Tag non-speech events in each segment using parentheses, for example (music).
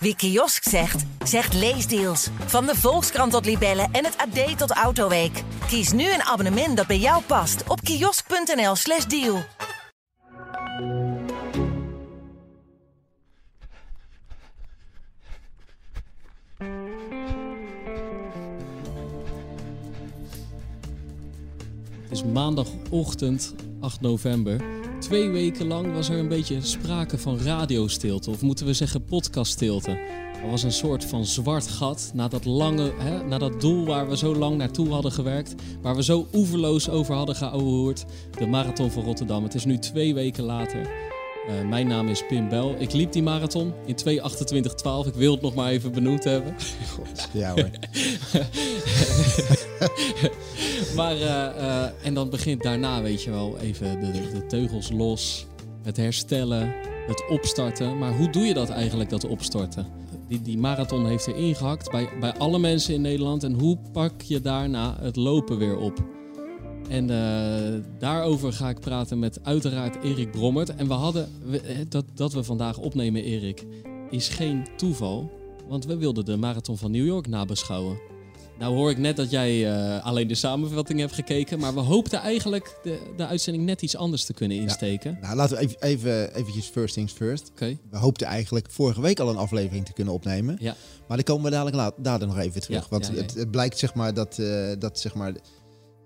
Wie kiosk zegt, zegt leesdeals. Van de Volkskrant tot Libellen en het AD tot Autoweek. Kies nu een abonnement dat bij jou past op kiosk.nl/slash deal. Het is maandagochtend 8 november. Twee weken lang was er een beetje sprake van radiostilte, of moeten we zeggen podcaststilte. Er was een soort van zwart gat na dat lange, hè, na dat doel waar we zo lang naartoe hadden gewerkt, waar we zo oeverloos over hadden geouwehoerd, de marathon van Rotterdam. Het is nu twee weken later. Uh, mijn naam is Pim Bel. Ik liep die marathon in 2.28.12. Ik wil het nog maar even benoemd hebben. God, ja hoor. (laughs) maar, uh, uh, en dan begint daarna, weet je wel, even de, de, teugels los. Het herstellen, het opstarten. Maar hoe doe je dat eigenlijk, dat opstarten? Die, die marathon heeft er ingehakt bij, bij alle mensen in Nederland. En hoe pak je daarna het lopen weer op? En uh, daarover ga ik praten met uiteraard Erik Brommert. En we hadden, dat, dat we vandaag opnemen, Erik, is geen toeval. Want we wilden de Marathon van New York nabeschouwen. Nou hoor ik net dat jij uh, alleen de samenvatting hebt gekeken. Maar we hoopten eigenlijk de, de uitzending net iets anders te kunnen insteken. Ja, nou, laten we even, even eventjes first things first. Okay. We hoopten eigenlijk vorige week al een aflevering te kunnen opnemen. Ja. Maar dan komen we dadelijk laat, daar nog even terug. Ja, want. Het, het blijkt zeg maar dat, uh, dat zeg maar,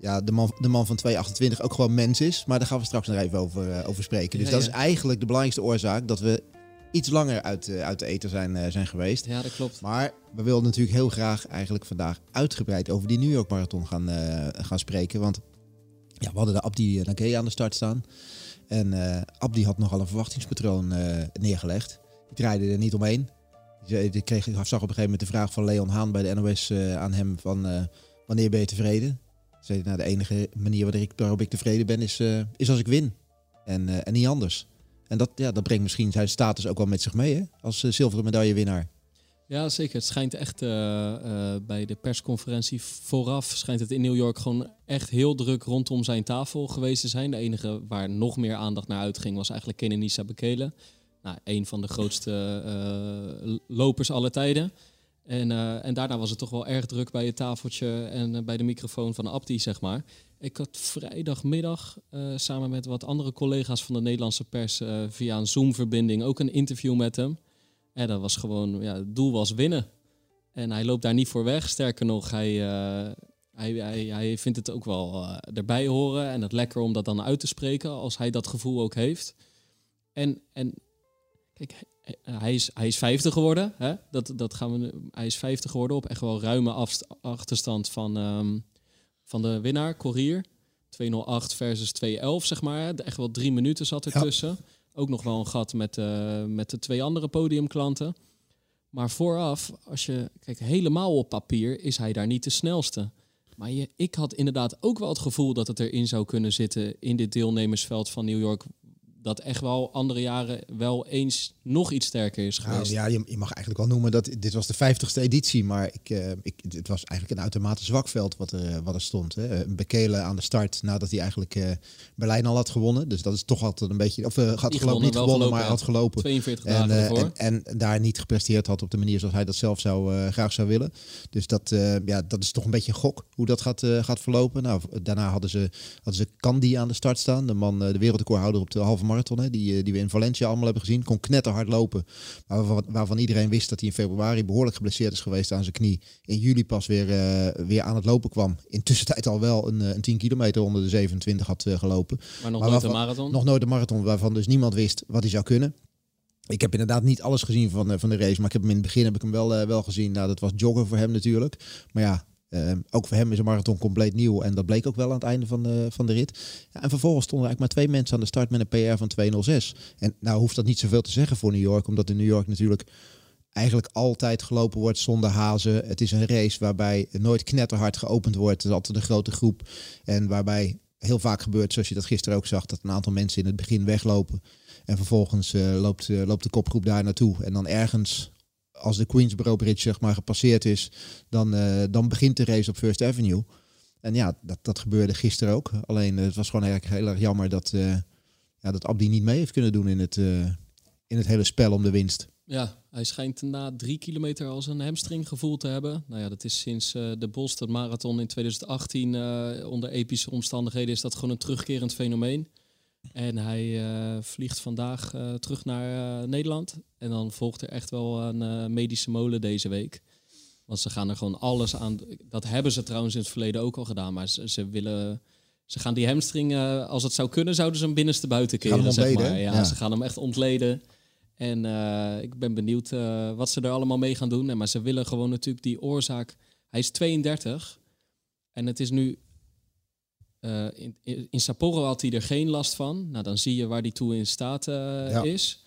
ja, de, man, de man van 228 ook gewoon mens is. Maar daar gaan we straks nog even over, uh, over spreken. Dus Ja, dat ja. is eigenlijk de belangrijkste oorzaak dat we iets langer uit, uh, uit de eten zijn, uh, zijn geweest. Ja, dat klopt. Maar we wilden natuurlijk heel graag eigenlijk vandaag uitgebreid over die New York Marathon gaan, gaan spreken. Want ja, we hadden de Abdi Nagé aan de start staan. En Abdi had nogal een verwachtingspatroon neergelegd. Die draaide er niet omheen. Die kreeg, zag op een gegeven moment de vraag van Leon Haan bij de NOS aan hem van wanneer ben je tevreden? Zei nou, de enige manier waarop ik, tevreden ben is, uh, is als ik win. En, uh, en niet anders. En dat, ja, dat brengt misschien zijn status ook wel met zich mee hè? als uh, zilveren medaillewinnaar. Ja, zeker. Het schijnt echt bij de persconferentie vooraf... schijnt het in New York gewoon echt heel druk rondom zijn tafel geweest te zijn. De enige waar nog meer aandacht naar uitging was eigenlijk Kenenisa Bekele. Nou, een van de grootste lopers aller tijden. En, uh, en daarna was het toch wel erg druk bij het tafeltje en uh, bij de microfoon van Abdi, zeg maar. Ik had vrijdagmiddag uh, samen met wat andere collega's van de Nederlandse pers via een Zoom-verbinding ook een interview met hem. En dat was gewoon, ja, het doel was winnen. En hij loopt daar niet voor weg. Sterker nog, hij, hij, hij, hij vindt het ook wel erbij horen en het lekker om dat dan uit te spreken als hij dat gevoel ook heeft. En, en kijk, hij is, hij is 50 geworden. Hè? Dat, dat gaan we, hij is 50 geworden op echt wel ruime achterstand van, um, van de winnaar, Corrier. 208 versus 211, zeg maar. Echt wel drie minuten zat ertussen. Ja. Ook nog wel een gat met, uh, met de twee andere podiumklanten. Maar vooraf, als je kijk, helemaal op papier, is hij daar niet de snelste. Maar je, ik had inderdaad ook wel het gevoel dat het erin zou kunnen zitten in dit deelnemersveld van New York dat echt wel andere jaren wel eens nog iets sterker is geweest. Ja, je, je, mag eigenlijk wel noemen dat dit was de 50ste editie, maar ik, uh, ik, het was eigenlijk een uitermate zwak veld wat er, wat er stond. Hè. Een Bekele aan de start nadat hij eigenlijk uh, Berlijn al had gewonnen. Dus dat is toch altijd een beetje, of uh, had gelopen, gewonnen, niet gewonnen, gelopen, maar had gelopen. 42 en, dagen ervoor. En, en, daar niet gepresteerd had op de manier zoals hij dat zelf zou, graag zou willen. Dus dat, ja, dat is toch een beetje een gok hoe dat gaat, gaat verlopen. Nou, daarna hadden ze, hadden ze Candy aan de start staan, de man, de wereldrecordhouder op de halve marathon, hè, die, die we in Valencia allemaal hebben gezien. Kon knetterhard lopen. Maar waarvan, waarvan, iedereen wist dat hij in februari behoorlijk geblesseerd is geweest aan zijn knie. In juli pas weer, uh, weer aan het lopen kwam. In tussentijd al wel een, een 10 kilometer onder de 27 had uh, gelopen. Maar nog maar nooit waarvan, een marathon? Nog nooit een marathon waarvan dus niemand wist wat hij zou kunnen. Ik heb inderdaad niet alles gezien van, uh, van de race. Maar ik heb hem in het begin heb ik hem wel, wel gezien. Nou, dat was joggen voor hem natuurlijk. Maar ja, uh, ook voor hem is een marathon compleet nieuw. En dat bleek ook wel aan het einde van de, van de rit. Ja, en vervolgens stonden er eigenlijk maar twee mensen aan de start met een PR van 206. En nou hoeft dat niet zoveel te zeggen voor New York. Omdat in New York natuurlijk eigenlijk altijd gelopen wordt zonder hazen. Het is een race waarbij nooit knetterhard geopend wordt. Het is altijd een grote groep. En waarbij heel vaak gebeurt, zoals je dat gisteren ook zag... dat een aantal mensen in het begin weglopen. En vervolgens uh, loopt, uh, loopt de kopgroep daar naartoe. En dan ergens als de Queensboro Bridge zeg maar gepasseerd is, dan, uh, dan begint de race op First Avenue. En ja, dat, dat gebeurde gisteren ook. Alleen uh, het was gewoon eigenlijk heel erg jammer dat, uh, ja, dat Abdi niet mee heeft kunnen doen in het, in het hele spel om de winst. Ja, hij schijnt na drie kilometer al zijn hamstring gevoeld te hebben. Nou ja, dat is sinds uh, de Boston Marathon in 2018 uh, onder epische omstandigheden is dat gewoon een terugkerend fenomeen. En hij uh, vliegt vandaag terug naar Nederland. En dan volgt er echt wel een medische molen deze week. Want ze gaan er gewoon alles aan. Dat hebben ze trouwens in het verleden ook al gedaan. Maar ze, ze willen. Ze gaan die hamstring, als het zou kunnen, zouden ze hem binnenste buiten keren. Zeg maar. ja, ja, ze gaan hem echt ontleden. En ik ben benieuwd wat ze er allemaal mee gaan doen. maar ze willen gewoon natuurlijk die oorzaak. Hij is 32 en het is nu. Uh, in, in, Sapporo had hij er geen last van. Nou, dan zie je waar hij toe in staat ja. is.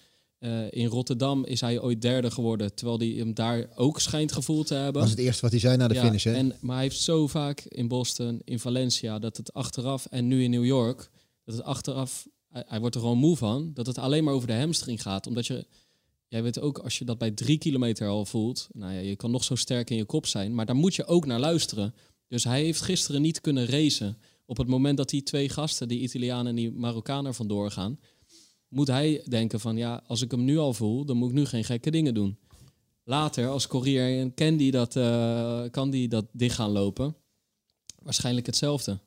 in Rotterdam is hij ooit derde geworden, terwijl hij hem daar ook schijnt gevoeld te hebben. Dat was het eerste wat hij zei na de ja, finish. Hè? En, maar hij heeft zo vaak in Boston, in Valencia, dat het achteraf en nu in New York, dat het achteraf hij, wordt er gewoon moe van dat het alleen maar over de hamstring gaat. Omdat je, jij weet ook, als je dat bij drie kilometer al voelt, nou ja, je kan nog zo sterk in je kop zijn, maar daar moet je ook naar luisteren. Dus hij heeft gisteren niet kunnen racen. Op het moment dat die twee gasten, die Italiaan en die Marokkaner, vandoor gaan, moet hij denken van ja, als ik hem nu al voel, dan moet ik nu geen gekke dingen doen. Later, als courier en Candy dat, uh, kan die dat dicht gaan lopen. Waarschijnlijk hetzelfde.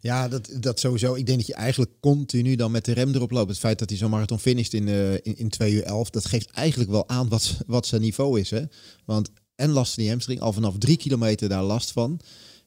Ja, dat, dat sowieso. Ik denk dat je eigenlijk continu dan met de rem erop loopt. Het feit dat hij zo'n marathon finisht in, in, in 2 uur 11, dat geeft eigenlijk wel aan wat, wat zijn niveau is. Hè? Want en last van die hamstring, al vanaf drie kilometer daar last van.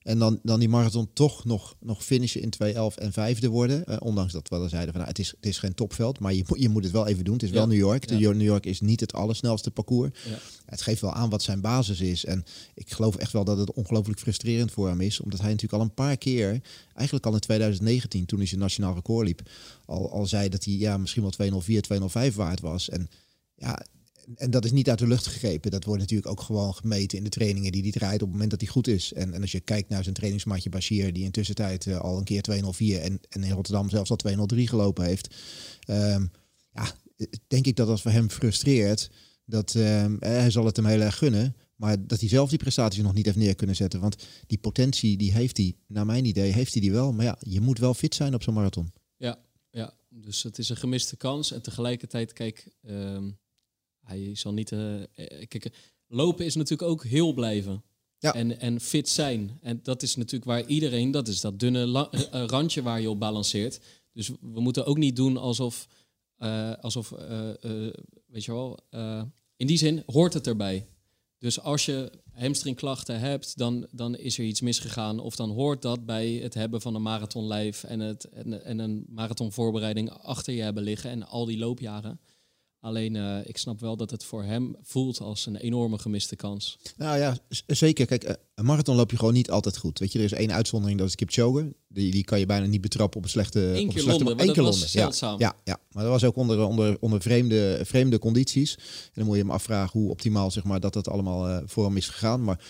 En dan, dan die marathon toch nog, nog finishen in 2.11 en vijfde worden. Uh, ondanks dat we al zeiden van nou, het, is, het is geen topveld, maar je, je moet het wel even doen. Het is wel New York. De New York is niet het allersnelste parcours. Ja. Het geeft wel aan wat zijn basis is. En ik geloof echt wel dat het ongelooflijk frustrerend voor hem is. Omdat hij natuurlijk al een paar keer, eigenlijk al in 2019, toen hij zijn nationaal record liep, al, al zei dat hij ja, misschien wel 204, 205 waard was. En ja, en dat is niet uit de lucht gegrepen. Dat wordt natuurlijk ook gewoon gemeten in de trainingen die hij draait op het moment dat hij goed is. En, en als je kijkt naar zijn trainingsmaatje Bashir, die intussen tijd uh, al een keer 204 en, en in Rotterdam zelfs al 203 gelopen heeft. Um, ja, denk ik dat dat voor hem frustreert. Dat um, hij zal het hem heel erg gunnen. Maar dat hij zelf die prestaties nog niet heeft neer kunnen zetten. Want die potentie, die heeft hij, naar mijn idee, heeft hij die wel. Maar ja, je moet wel fit zijn op zo'n marathon. Ja, ja, dus het is een gemiste kans. En tegelijkertijd, kijk, um, hij zal niet. Uh, kijk, lopen is natuurlijk ook heel blijven. Ja. En, en fit zijn. En dat is natuurlijk waar iedereen, dat is dat dunne randje waar je op balanceert. Dus we moeten ook niet doen alsof, uh, alsof weet je wel, in die zin hoort het erbij. Dus als je hamstringklachten hebt, dan, dan is er iets misgegaan. Of dan hoort dat bij het hebben van een marathonlijf en, het, en, en een marathonvoorbereiding achter je hebben liggen en al die loopjaren. Alleen uh, ik snap wel dat het voor hem voelt als een enorme gemiste kans. Nou ja, zeker. Kijk, eh, een marathon loop je gewoon niet altijd goed. Weet je, er is één uitzondering, dat is Kipchoge. Die, die kan je bijna niet betrappen op een slechte... Eén keer slechte, Londen, Eén keer Londen. zeldzaam. Ja, ja, maar dat was ook onder, onder, onder vreemde, vreemde condities. En dan moet je hem afvragen hoe optimaal zeg maar, dat dat allemaal uh, voor hem is gegaan. Maar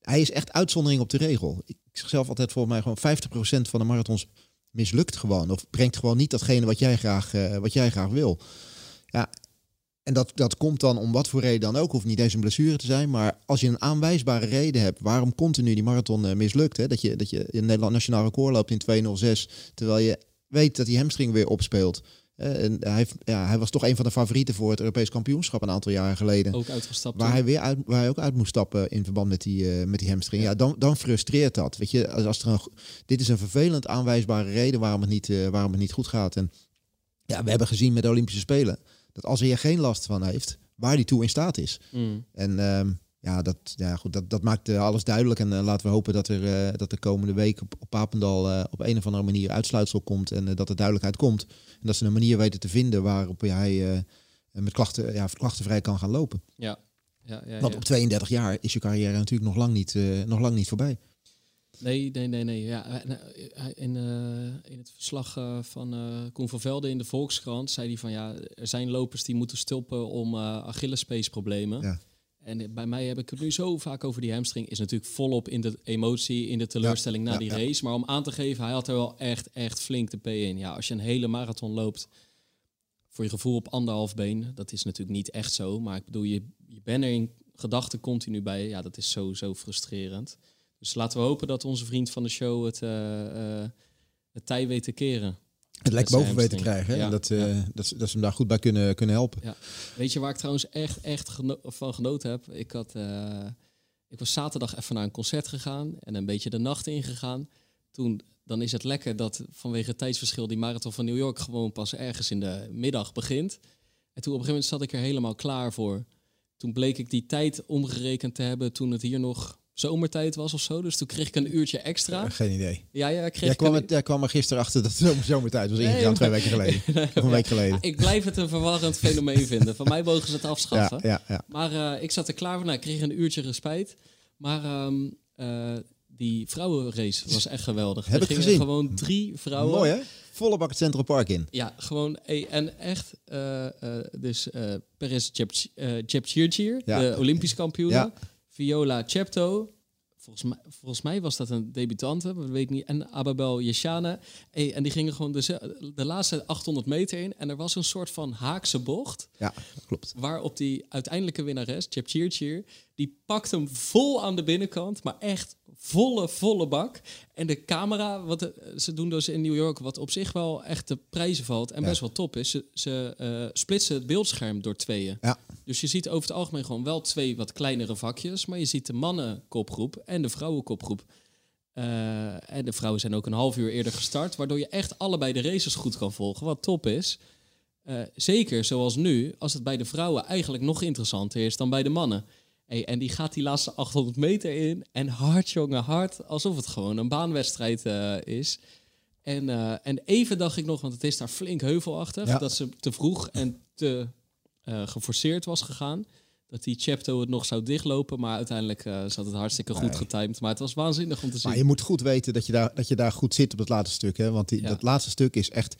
hij is echt uitzondering op de regel. Ik zeg zelf altijd volgens mij gewoon 50% van de marathons mislukt gewoon. Of brengt gewoon niet datgene wat jij graag, uh, wat jij graag wil. Ja, en dat, dat komt dan om wat voor reden dan ook. Hoeft niet eens een blessure te zijn. Maar als je een aanwijsbare reden hebt waarom continu die marathon uh, mislukt. Hè, dat, je, dat je in Nederland nationaal record loopt in 206. Terwijl je weet dat die hamstring weer opspeelt. Uh, en hij, ja, hij was toch een van de favorieten voor het Europees kampioenschap een aantal jaren geleden. Ook uitgestapt. Waar hij weer uit, waar hij ook uit moest stappen in verband met die, uh, met die hamstring. Ja, dan, dan frustreert dat. Weet je, als, als er een, dit is een vervelend aanwijsbare reden waarom het niet, waarom het niet goed gaat. En ja, we hebben gezien met de Olympische Spelen dat als hij er geen last van heeft, waar die toe in staat is. Mm. En ehm, ja, dat, ja, goed, dat, dat maakt uh, alles duidelijk. En uh, laten we hopen dat er uh, dat de komende week op, op Papendal op een of andere manier uitsluitsel komt. En dat er duidelijkheid komt. En dat ze een manier weten te vinden waarop hij met klachten, ja, klachtenvrij kan gaan lopen. Ja. Ja, ja, Want op 32 jaar is je carrière natuurlijk nog lang niet, nog lang niet voorbij. Nee, nee, nee, nee. Ja, eh, eh, in, uh, in het verslag uh, van uh, Koen van Velde in de Volkskrant zei hij van ja, er zijn lopers die moeten stoppen om Achillespeesproblemen. Ja. En bij mij heb ik het nu zo vaak over die hamstring. Is natuurlijk volop in de emotie, in de teleurstelling na die race. Maar om aan te geven, hij had er wel echt, echt flink de P in. Ja, als je een hele marathon loopt, voor je gevoel op anderhalf been, dat is natuurlijk niet echt zo. Maar ik bedoel, je, je bent er in gedachten continu bij. Ja, dat is zo, zo frustrerend. Dus laten we hopen dat onze vriend van de show het, uh, het tij weet te keren. het Met boven weten te krijgen. hè. Ja, dat, eh, ja. dat, ze- dat ze hem daar goed bij kunnen, kunnen helpen. Ja. Weet je waar ik trouwens echt, echt geno- van genoten heb? Ik, had, eh, ik was zaterdag even naar een concert gegaan en een beetje de nacht ingegaan. Toen, dan is het lekker dat vanwege het tijdsverschil die marathon van New York gewoon pas ergens in de middag begint. En toen op een gegeven moment zat ik er helemaal klaar voor. Toen bleek ik die tijd omgerekend te hebben toen het hier nog zomertijd was of zo. Dus toen kreeg ik een uurtje extra. Eh, geen idee. Ja, ja, kreeg Jij kwam, een- het, jij kwam er gisteren achter dat het zomer- zomertijd was ingegaan, Nee, twee weken geleden. (laughs) Of een week geleden. Ik blijf het een verwarrend fenomeen vinden. Van mij mogen ze het afschaffen. ja, ja. Maar eh, ik zat er klaar voor. Nou, ik kreeg een uurtje respijt. Maar ehm, eh, die vrouwenrace was echt geweldig. Heb er ik gingen gezien. gewoon drie vrouwen. Mooi hè? Volle bak het Central Park in. Ja, gewoon. En echt, eh, dus Perez Jepchirchir, de Olympisch kampioen. Viola Chepto. Volgens mij, volgens mij was dat een debutante, dat weet ik niet. En Ababel Yeshane. Hey, en die gingen gewoon de, de laatste 800 meter in. En er was een soort van haakse bocht. Ja, klopt. Waarop die uiteindelijke winnares, Chepchirchir, die pakt hem vol aan de binnenkant, maar echt volle, volle bak. En de camera, wat ze doen dus in New York, wat op zich wel echt de prijzen valt en Ja. best wel top is, ze, ze eh, splitsen het beeldscherm door tweeën. Ja. Dus je ziet over het algemeen gewoon wel twee wat kleinere vakjes, maar je ziet de mannenkopgroep en de vrouwenkopgroep. Eh, en de vrouwen zijn ook een half uur eerder gestart, waardoor je echt allebei de races goed kan volgen, wat top is. Eh, zeker zoals nu, als het bij de vrouwen eigenlijk nog interessanter is dan bij de mannen. Hey, en die gaat die laatste 800 meter in en hard, jongen, hard, alsof het gewoon een baanwedstrijd eh, is. En, eh, en even dacht ik nog, want het is daar flink heuvelachtig, Ja. dat ze te vroeg en te eh, geforceerd was gegaan. Dat die Chepto het nog zou dichtlopen, maar uiteindelijk zat het hartstikke goed Nee. getimed. Maar het was waanzinnig om te zien. Maar je moet goed weten dat je daar, dat je daar goed zit op het laatste stuk. Hè? Want die, Ja. dat laatste stuk is echt...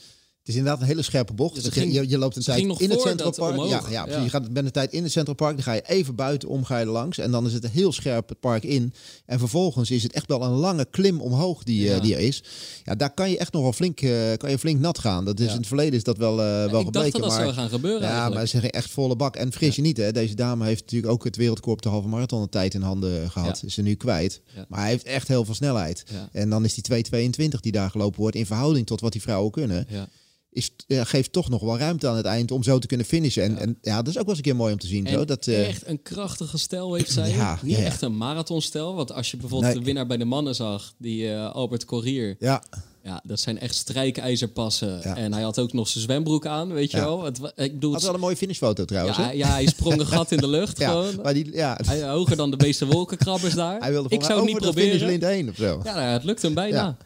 Het is inderdaad een hele scherpe bocht. Dat je, ging- je, je loopt een tijd in het Central Park. Ja, je gaat met een tijd in het Central Park. Dan ga je even buitenom ga je langs. En dan is het een heel scherp het park in. En vervolgens is het echt wel een lange klim omhoog die, eh, die er is. Ja, daar kan je echt nog wel flink, eh, kan je flink nat gaan. Dat is. In het verleden is dat wel, eh, wel ik dacht gebleken. dat dat maar, zou gaan gebeuren ja, eigenlijk. maar ze zeggen echt volle bak. En vergis je niet, hè, deze dame heeft natuurlijk ook het wereldkoor op de halve marathon een tijd in handen gehad. Is ze nu kwijt. Maar hij heeft echt heel veel snelheid. En dan is die 2,22 die daar gelopen wordt in verhouding tot wat die vrouwen kunnen, Ja. Is, ja, geeft toch nog wel ruimte aan het eind om zo te kunnen finishen. En Ja. en, ja dat is ook wel eens een keer mooi om te zien. En zo, dat, eh, echt een krachtige stijl heeft zij. Ja, Niet ja, echt een marathonstel. Want als je bijvoorbeeld Nee. de winnaar bij de mannen zag, die eh, Albert Corrier. ja, Ja, dat zijn echt strijkijzerpassen. Ja. En hij had ook nog zijn zwembroek aan, weet je Ja. wel. Het, ik bedoel, had wel een mooie finishfoto trouwens. ja, hè? ja, hij sprong een gat in de lucht (laughs) ja, gewoon. maar die, ja, Hij, hoger dan de meeste wolkenkrabbers daar. hij wilde ik zou het niet proberen. finishlint heen of zo. Ja, nou, het lukt hem bijna.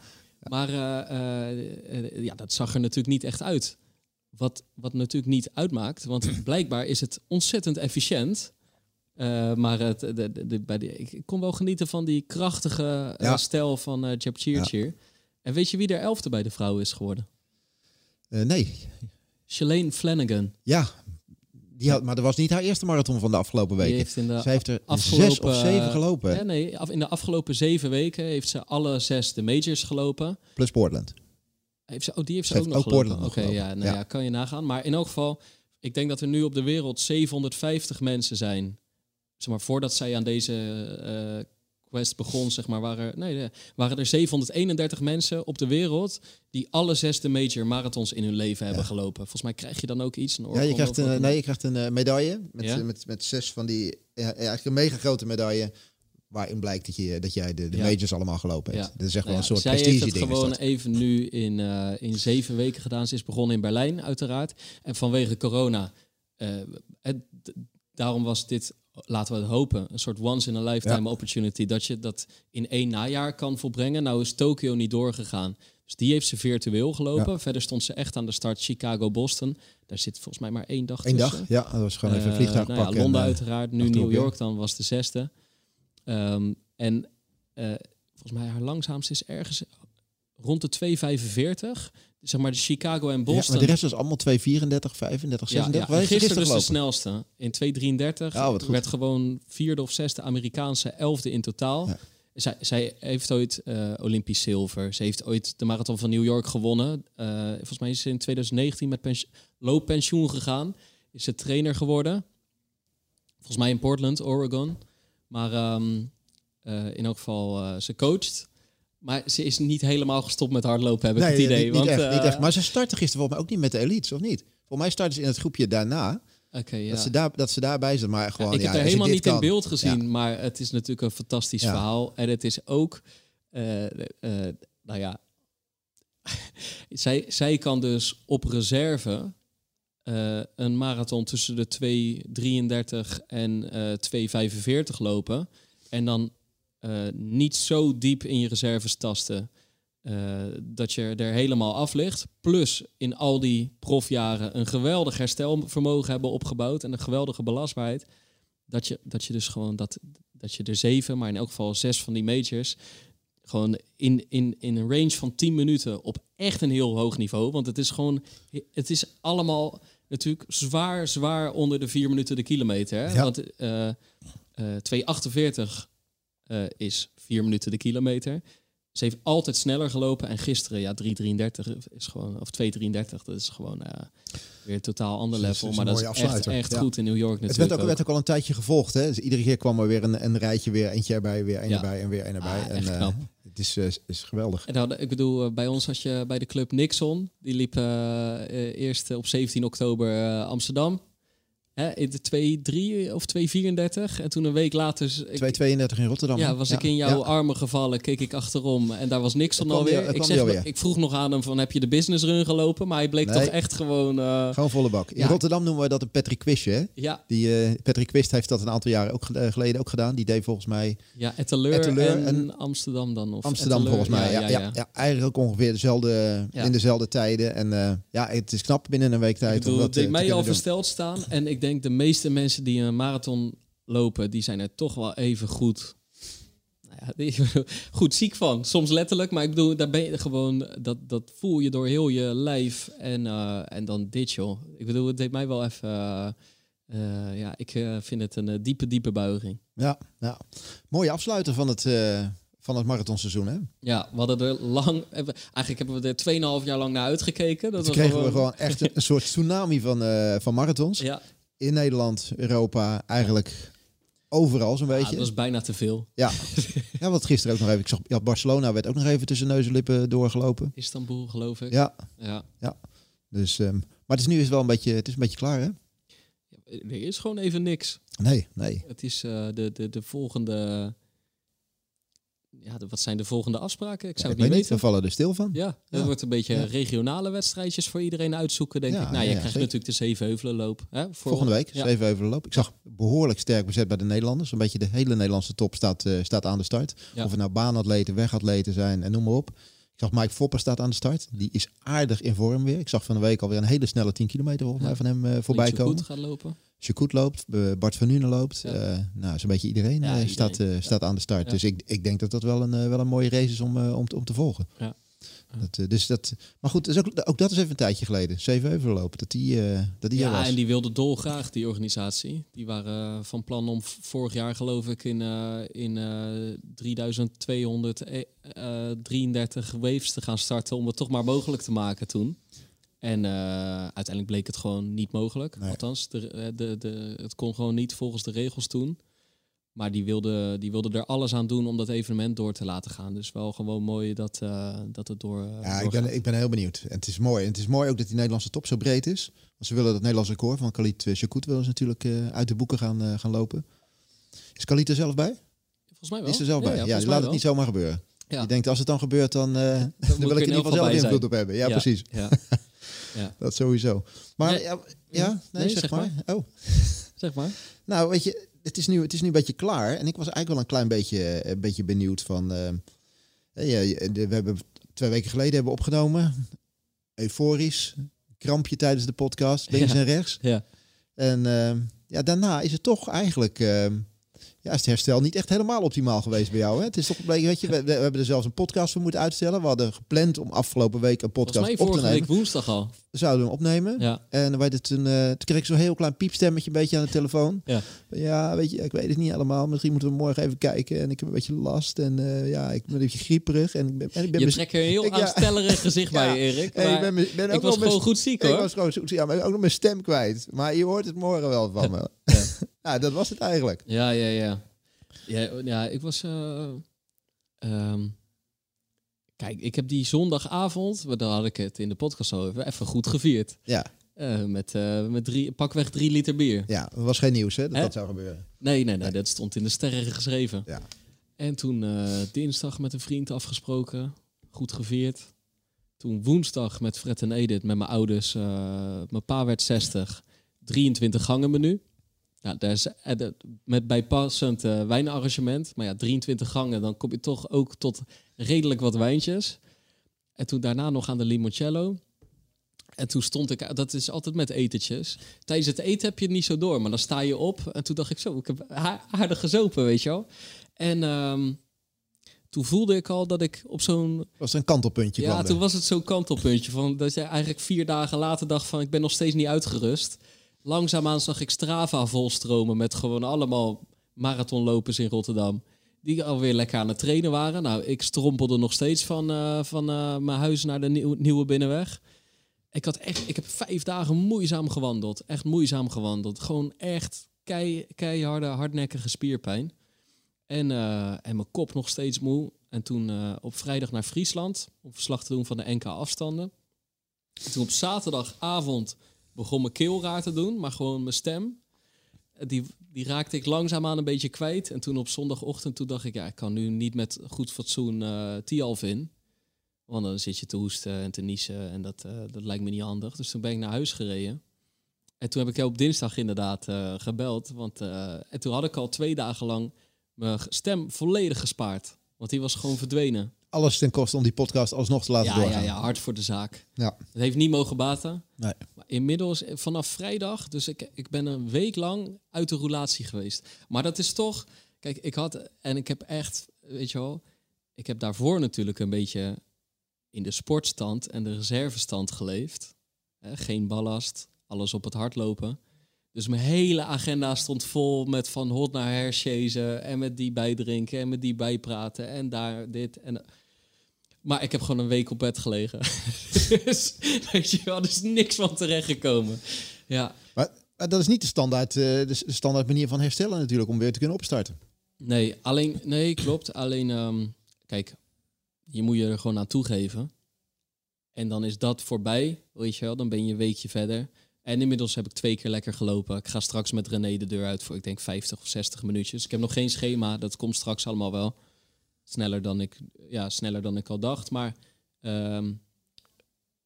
Maar eh, eh, ja, dat zag er natuurlijk niet echt uit. Wat, wat natuurlijk niet uitmaakt, want (clears throat) blijkbaar is het ontzettend efficiënt. Eh, maar het, de, de, de- bij de, ik kon wel genieten van die krachtige Ja. stijl van eh Jepchirchir. En weet je wie er elfde bij de vrouwen is geworden? Nee, Shalane Flanagan. ja. Die had, maar dat was niet haar eerste marathon van de afgelopen weken. heeft in de Ze heeft er afgelopen, zes of zeven gelopen. Ja, nee, in de afgelopen zeven weken heeft ze alle zes de majors gelopen. Plus Portland. Heeft ze, oh, die heeft ze Ze ook heeft nog ook gelopen. Oké, ja, gelopen. nou Ja. ja, kan je nagaan. Maar in elk geval, ik denk dat er nu op de wereld 750 mensen zijn. Zeg maar, voordat zij aan deze eh, quest begon, zeg maar, waren, nee, waren er 731 mensen op de wereld die alle zes de major marathons in hun leven hebben gelopen. Volgens mij krijg je dan ook iets. Een Ja, je krijgt een, nee, je krijgt een eh, medaille met, Ja? eh, met, met zes van die, ja, eigenlijk een mega grote medaille, waarin blijkt dat, je, dat jij de, de Ja. majors allemaal gelopen hebt. Ja. Dat is echt Nou wel ja, een soort zij heeft prestige het ding. gewoon even nu in, eh, in zeven weken gedaan. Ze is begonnen in Berlijn, uiteraard. En vanwege corona. het, daarom was dit, laten we het hopen, een soort once-in-a-lifetime opportunity. Dat je dat in één najaar kan volbrengen. Nou is Tokio niet doorgegaan. Dus die heeft ze virtueel gelopen. Verder stond ze echt aan de start Chicago-Boston. Daar zit volgens mij maar één dag Eén tussen. dag, ja, dat was gewoon even een Eh, vliegtuig nou ja. Londen en, eh, uiteraard, nu New. York dan was de zesde. Ehm, en eh, volgens mij haar langzaamste is ergens rond de 2,45. Zeg maar de Chicago en ja, Boston. maar de rest was allemaal 234, 35, Ja, 36. ja. Zijn gisteren dus de snelste. In 2,33 Ja, goed. werd gewoon vierde of zesde Amerikaanse, elfde in totaal. Ja. Zij, zij heeft ooit eh, Olympisch zilver. Ze heeft ooit de marathon van New York gewonnen. Eh, volgens mij is ze in 2019 met pens looppensioen gegaan. Is ze trainer geworden. Volgens mij in Portland, Oregon. Maar ehm, eh, in elk geval, ze coacht. Maar ze is niet helemaal gestopt met hardlopen, heb ik Nee, het idee. niet, want, niet, echt, niet eh, echt. Maar ze starten gisteren volgens mij ook niet met de elites, of niet? Volgens mij starten ze in het groepje daarna. Oké, ja. Dat, ze daar, dat ze daarbij zijn. Maar gewoon, ik ja, heb er als je helemaal niet in beeld gezien, maar het is natuurlijk een fantastisch verhaal. En het is ook, eh, eh, nou ja, (laughs) zij, zij kan dus op reserve eh, een marathon tussen de 2.33 en eh 2.45 lopen. En dan eh, niet zo diep in je reserves tasten eh, dat je er helemaal af ligt. Plus in al die profjaren een geweldig herstelvermogen hebben opgebouwd en een geweldige belastbaarheid. Dat je, dat je dus gewoon dat, dat je er zeven, maar in elk geval zes van die majors. Gewoon in, in, in een range van 10 minuten op echt een heel hoog niveau. Want het is gewoon, het is allemaal natuurlijk zwaar, zwaar onder de 4 minuten de kilometer. Hè? Ja. Want eh eh 2,48 eh, is 4 minuten de kilometer. Ze heeft altijd sneller gelopen. En gisteren, ja, 3,33 is gewoon, of 2,33, dat is gewoon eh, weer een totaal ander het level. maar dat is echt, echt Ja. goed in New York Het natuurlijk. werd ook, werd ook al een tijdje gevolgd. Hè? Dus iedere keer kwam er weer een, een rijtje, weer eentje erbij, weer een Ja. erbij en weer een erbij. Ah, en, eh, het is, is geweldig. En dan, ik bedoel, bij ons had je bij de club Nixon. Die liep eerst op 17 oktober Amsterdam. Hè, in de 2-3 of 2-34. En toen een week later... s- ik- 2,32 in Rotterdam. ja, was ik in jouw Ja. armen gevallen, keek ik achterom. En daar was Er kwam alweer. weer- er ik, zeg, alweer. ik vroeg nog aan hem van, heb je de business run gelopen? Maar hij bleek Nee. toch echt gewoon... eh, Gewoon volle bak. In Ja. Rotterdam noemen we dat een Patrick Quistje. Hè? ja, Die, eh, Patrick Quist heeft dat een aantal jaren ook, eh, geleden ook gedaan. Die deed volgens mij ja Etteleur, Etteleur en, en Amsterdam dan. Of Amsterdam Etteleur, volgens mij. Ja, ja, ja, eigenlijk ook ongeveer dezelfde, in dezelfde tijden. En ja, het is knap binnen een week tijd. Ik bedoel, om dat deed mij al versteld staan. En ik denk de meeste mensen die een marathon lopen, die zijn er toch wel even goed. Nou ja, (laughs) goed ziek van. Soms letterlijk, maar ik bedoel, daar ben je gewoon. Dat, dat voel je door heel je lijf. En, eh, en dan dit, joh. Ik bedoel, het deed mij wel even. eh, eh, ja, ik vind het een diepe, diepe buiging. Ja, ja. Mooie afsluiter van het, van het marathonseizoen. Hè? Ja, we hadden er lang. Eigenlijk hebben we er 2,5 jaar lang naar uitgekeken. Dat Toen was kregen we gewoon echt een, een soort tsunami van, van marathons. Ja, In Nederland, Europa, eigenlijk overal zo'n ja, beetje. dat was bijna te veel. Ja. (laughs) ja, wat gisteren ook nog even. Ik zag, ja, Barcelona werd ook nog even tussen neus en lippen doorgelopen. Istanbul, geloof ik. Ja, ja. dus, ehm, maar het is nu is wel een beetje, het is een beetje klaar, hè? Er is gewoon even niks. Nee, nee. Het is eh, de, de, de volgende. Ja, de- wat zijn de volgende afspraken? Ik zou het niet niet, we weten. vallen er stil van. Ja, er Ja. wordt een beetje Ja. regionale wedstrijdjes voor iedereen uitzoeken, denk Ja, ik. Nou, ja, je krijgt zeker. natuurlijk de Zevenheuvelenloop. Hè, voor- Volgende week, Ja. zeven even loop. Ik zag behoorlijk sterk bezet bij de Nederlanders. Een beetje de hele Nederlandse top staat, eh, staat aan de start. Of het nou baanatleten, wegatleten zijn en noem maar op. Ik zag Mike Foppen staat aan de start. Die is aardig in vorm weer. Ik zag van de week alweer een hele snelle 10 kilometer volgens mij van hem eh, voorbij komen. goed gaat lopen. Chakut loopt, eh, Bart van Nuenen loopt. Ja. Eh, nou, zo'n beetje iedereen, Ja, eh. Staat, Ja. staat aan de start. Dus ik, ik denk dat dat wel een, wel een mooie race is om, om, te- om te volgen. Ja. Dat, dus dat, maar goed, dus ook, ook dat is even een tijdje geleden. Zeven lopen, dat die, dat die Ja, was. en die wilde dolgraag, die organisatie. Die waren van plan om vorig jaar, geloof ik, in, in eh 3233 waves te gaan starten. Om het toch maar mogelijk te maken toen. En eh, uiteindelijk bleek het gewoon niet mogelijk. Nee. Althans, de, eh, de, de, het kon gewoon niet volgens de regels toen. Maar die wilde, die wilde er alles aan doen om dat evenement door te laten gaan. Dus wel gewoon mooi dat, eh, dat het door. Ja, ik ben, ik ben heel benieuwd. En het is mooi. En het is mooi ook dat die Nederlandse top zo breed is. Want ze willen dat Nederlands record van Khalid Chakut willen ze natuurlijk uit de boeken gaan, gaan lopen. Is Khalid er zelf bij? Volgens mij wel. Is er zelf bij? Ja, laat het niet zomaar gebeuren. Ja. Je denkt, als het dan gebeurt, dan, (laughs) dan, moet wil ik er in ieder geval zelf invloed op hebben. Ja, precies. (laughs) Ja. ja. Dat sowieso. Maar Ja. ja, ja, nee, Nee, zeg, zeg maar. Oh. (laughs) Zeg maar. Nou, weet je, het is, nu, het is nu een beetje klaar. En ik was eigenlijk wel een klein beetje, een beetje benieuwd van... eh, ja, je- de- we hebben twee weken geleden hebben we opgenomen. Euforisch. Krampje tijdens de podcast, links Ja. en rechts. Ja. En eh, ja, daarna is het toch eigenlijk... eh, ja, is het herstel niet echt helemaal optimaal geweest bij jou. Hè? Het is toch gebleken, weet je, we, we hebben er zelfs een podcast voor moeten uitstellen. We hadden gepland om afgelopen week een podcast mij op te vorige nemen. week woensdag al. We zouden hem opnemen. Ja. En wij dit toen, eh, toen kreeg ik zo'n heel klein piepstemmetje een beetje aan de telefoon. Ja. Ja, weet je, ik weet het niet allemaal. Misschien moeten we morgen even kijken. En ik heb een beetje last. En eh, ja, ik ben een beetje grieperig. En ik ben, en ik ben Je trekt er een heel ik- (laughs) ja. aanstellerig gezicht bij, (laughs) Erik. ik ben, ben ook ik was gewoon goed ziek, Ik hoor. was gewoon zo, ja, maar ook nog mijn stem kwijt. Maar je hoort het morgen wel van (laughs) me. Ja. Ja, dat was het eigenlijk. Ja, ja, ja. Ja, ja ik was... eh, ehm, Kijk, ik heb die zondagavond, daar had ik het in de podcast al even, even goed gevierd. Ja, Eh, met uh, met drie, pakweg drie liter bier. ja, dat was geen nieuws hè, dat Hè? dat zou gebeuren. Nee, nee, nee, dat stond in de sterren geschreven. Ja. En toen eh, dinsdag met een vriend afgesproken, goed gevierd. Toen woensdag met Fred en Edith, met mijn ouders, eh, mijn pa werd 60, 23 gangen menu. Ja, daar is, eh, met bijpassend eh, wijnarrangement. Maar ja, 23 gangen, dan kom je toch ook tot redelijk wat wijntjes. En toen daarna nog aan de limoncello. En toen stond ik, dat is altijd met etentjes. Tijdens het eten heb je het niet zo door, maar dan sta je op. En toen dacht ik zo, ik heb aardig gezopen, weet je wel. En ehm, toen voelde ik al dat ik op zo'n... Was een kantelpuntje Ja, toen was het zo'n kantelpuntje. Van, dat je eigenlijk vier dagen later dacht van, ik ben nog steeds niet uitgerust. Langzaamaan zag ik Strava volstromen met gewoon allemaal marathonlopers in Rotterdam. Die alweer lekker aan het trainen waren. Nou, ik strompelde nog steeds van, eh, van eh, mijn huis naar de nieuw- nieuwe binnenweg. Ik, had echt, ik heb vijf dagen moeizaam gewandeld. Echt moeizaam gewandeld. Gewoon echt kei, keiharde, hardnekkige spierpijn. En, eh, en mijn kop nog steeds moe. En toen op vrijdag naar Friesland. Om verslag te doen van de NK afstanden. En toen op zaterdagavond begon mijn keel raar te doen. Maar gewoon mijn stem. Die, die raakte ik langzaamaan een beetje kwijt. En toen op zondagochtend toen dacht ik... Ja, ik kan nu niet met goed fatsoen Tialf in. Want dan zit je te hoesten en te niezen. En dat, eh, dat lijkt me niet handig. Dus toen ben ik naar huis gereden. En toen heb ik jou op dinsdag inderdaad eh, gebeld. Want en toen had ik al twee dagen lang mijn stem volledig gespaard. Want die was gewoon verdwenen. Alles ten koste om die podcast alsnog te laten Ja, ja, doorgaan. ja, hard voor de zaak. Ja. Het heeft niet mogen baten. Nee. Maar inmiddels, vanaf vrijdag, dus ik, ik ben een week lang uit de roulatie geweest. Maar dat is toch, kijk, ik had, en ik heb echt, weet je wel, ik heb daarvoor natuurlijk een beetje in de sportstand en de reservestand geleefd. Geen ballast, alles op het hardlopen. Dus mijn hele agenda stond vol met van hot naar herchasen en met die bijdrinken en met die bijpraten en daar dit en... Maar ik heb gewoon een week op bed gelegen. (laughs) dus weet je wel, er is niks van terechtgekomen. Ja, Maar, maar dat is niet de standaard, eh, de standaard manier van herstellen natuurlijk om weer te kunnen opstarten. nee, alleen, nee, klopt. Alleen, ehm, kijk, je moet je er gewoon aan toegeven. En dan is dat voorbij, weet je wel. Dan ben je een weekje verder. En inmiddels heb ik twee keer lekker gelopen. Ik ga straks met René de deur uit voor, ik denk, 50 of 60 minuutjes. Ik heb nog geen schema, dat komt straks allemaal wel. Sneller dan ik, ja, sneller dan ik al dacht. Maar ehm,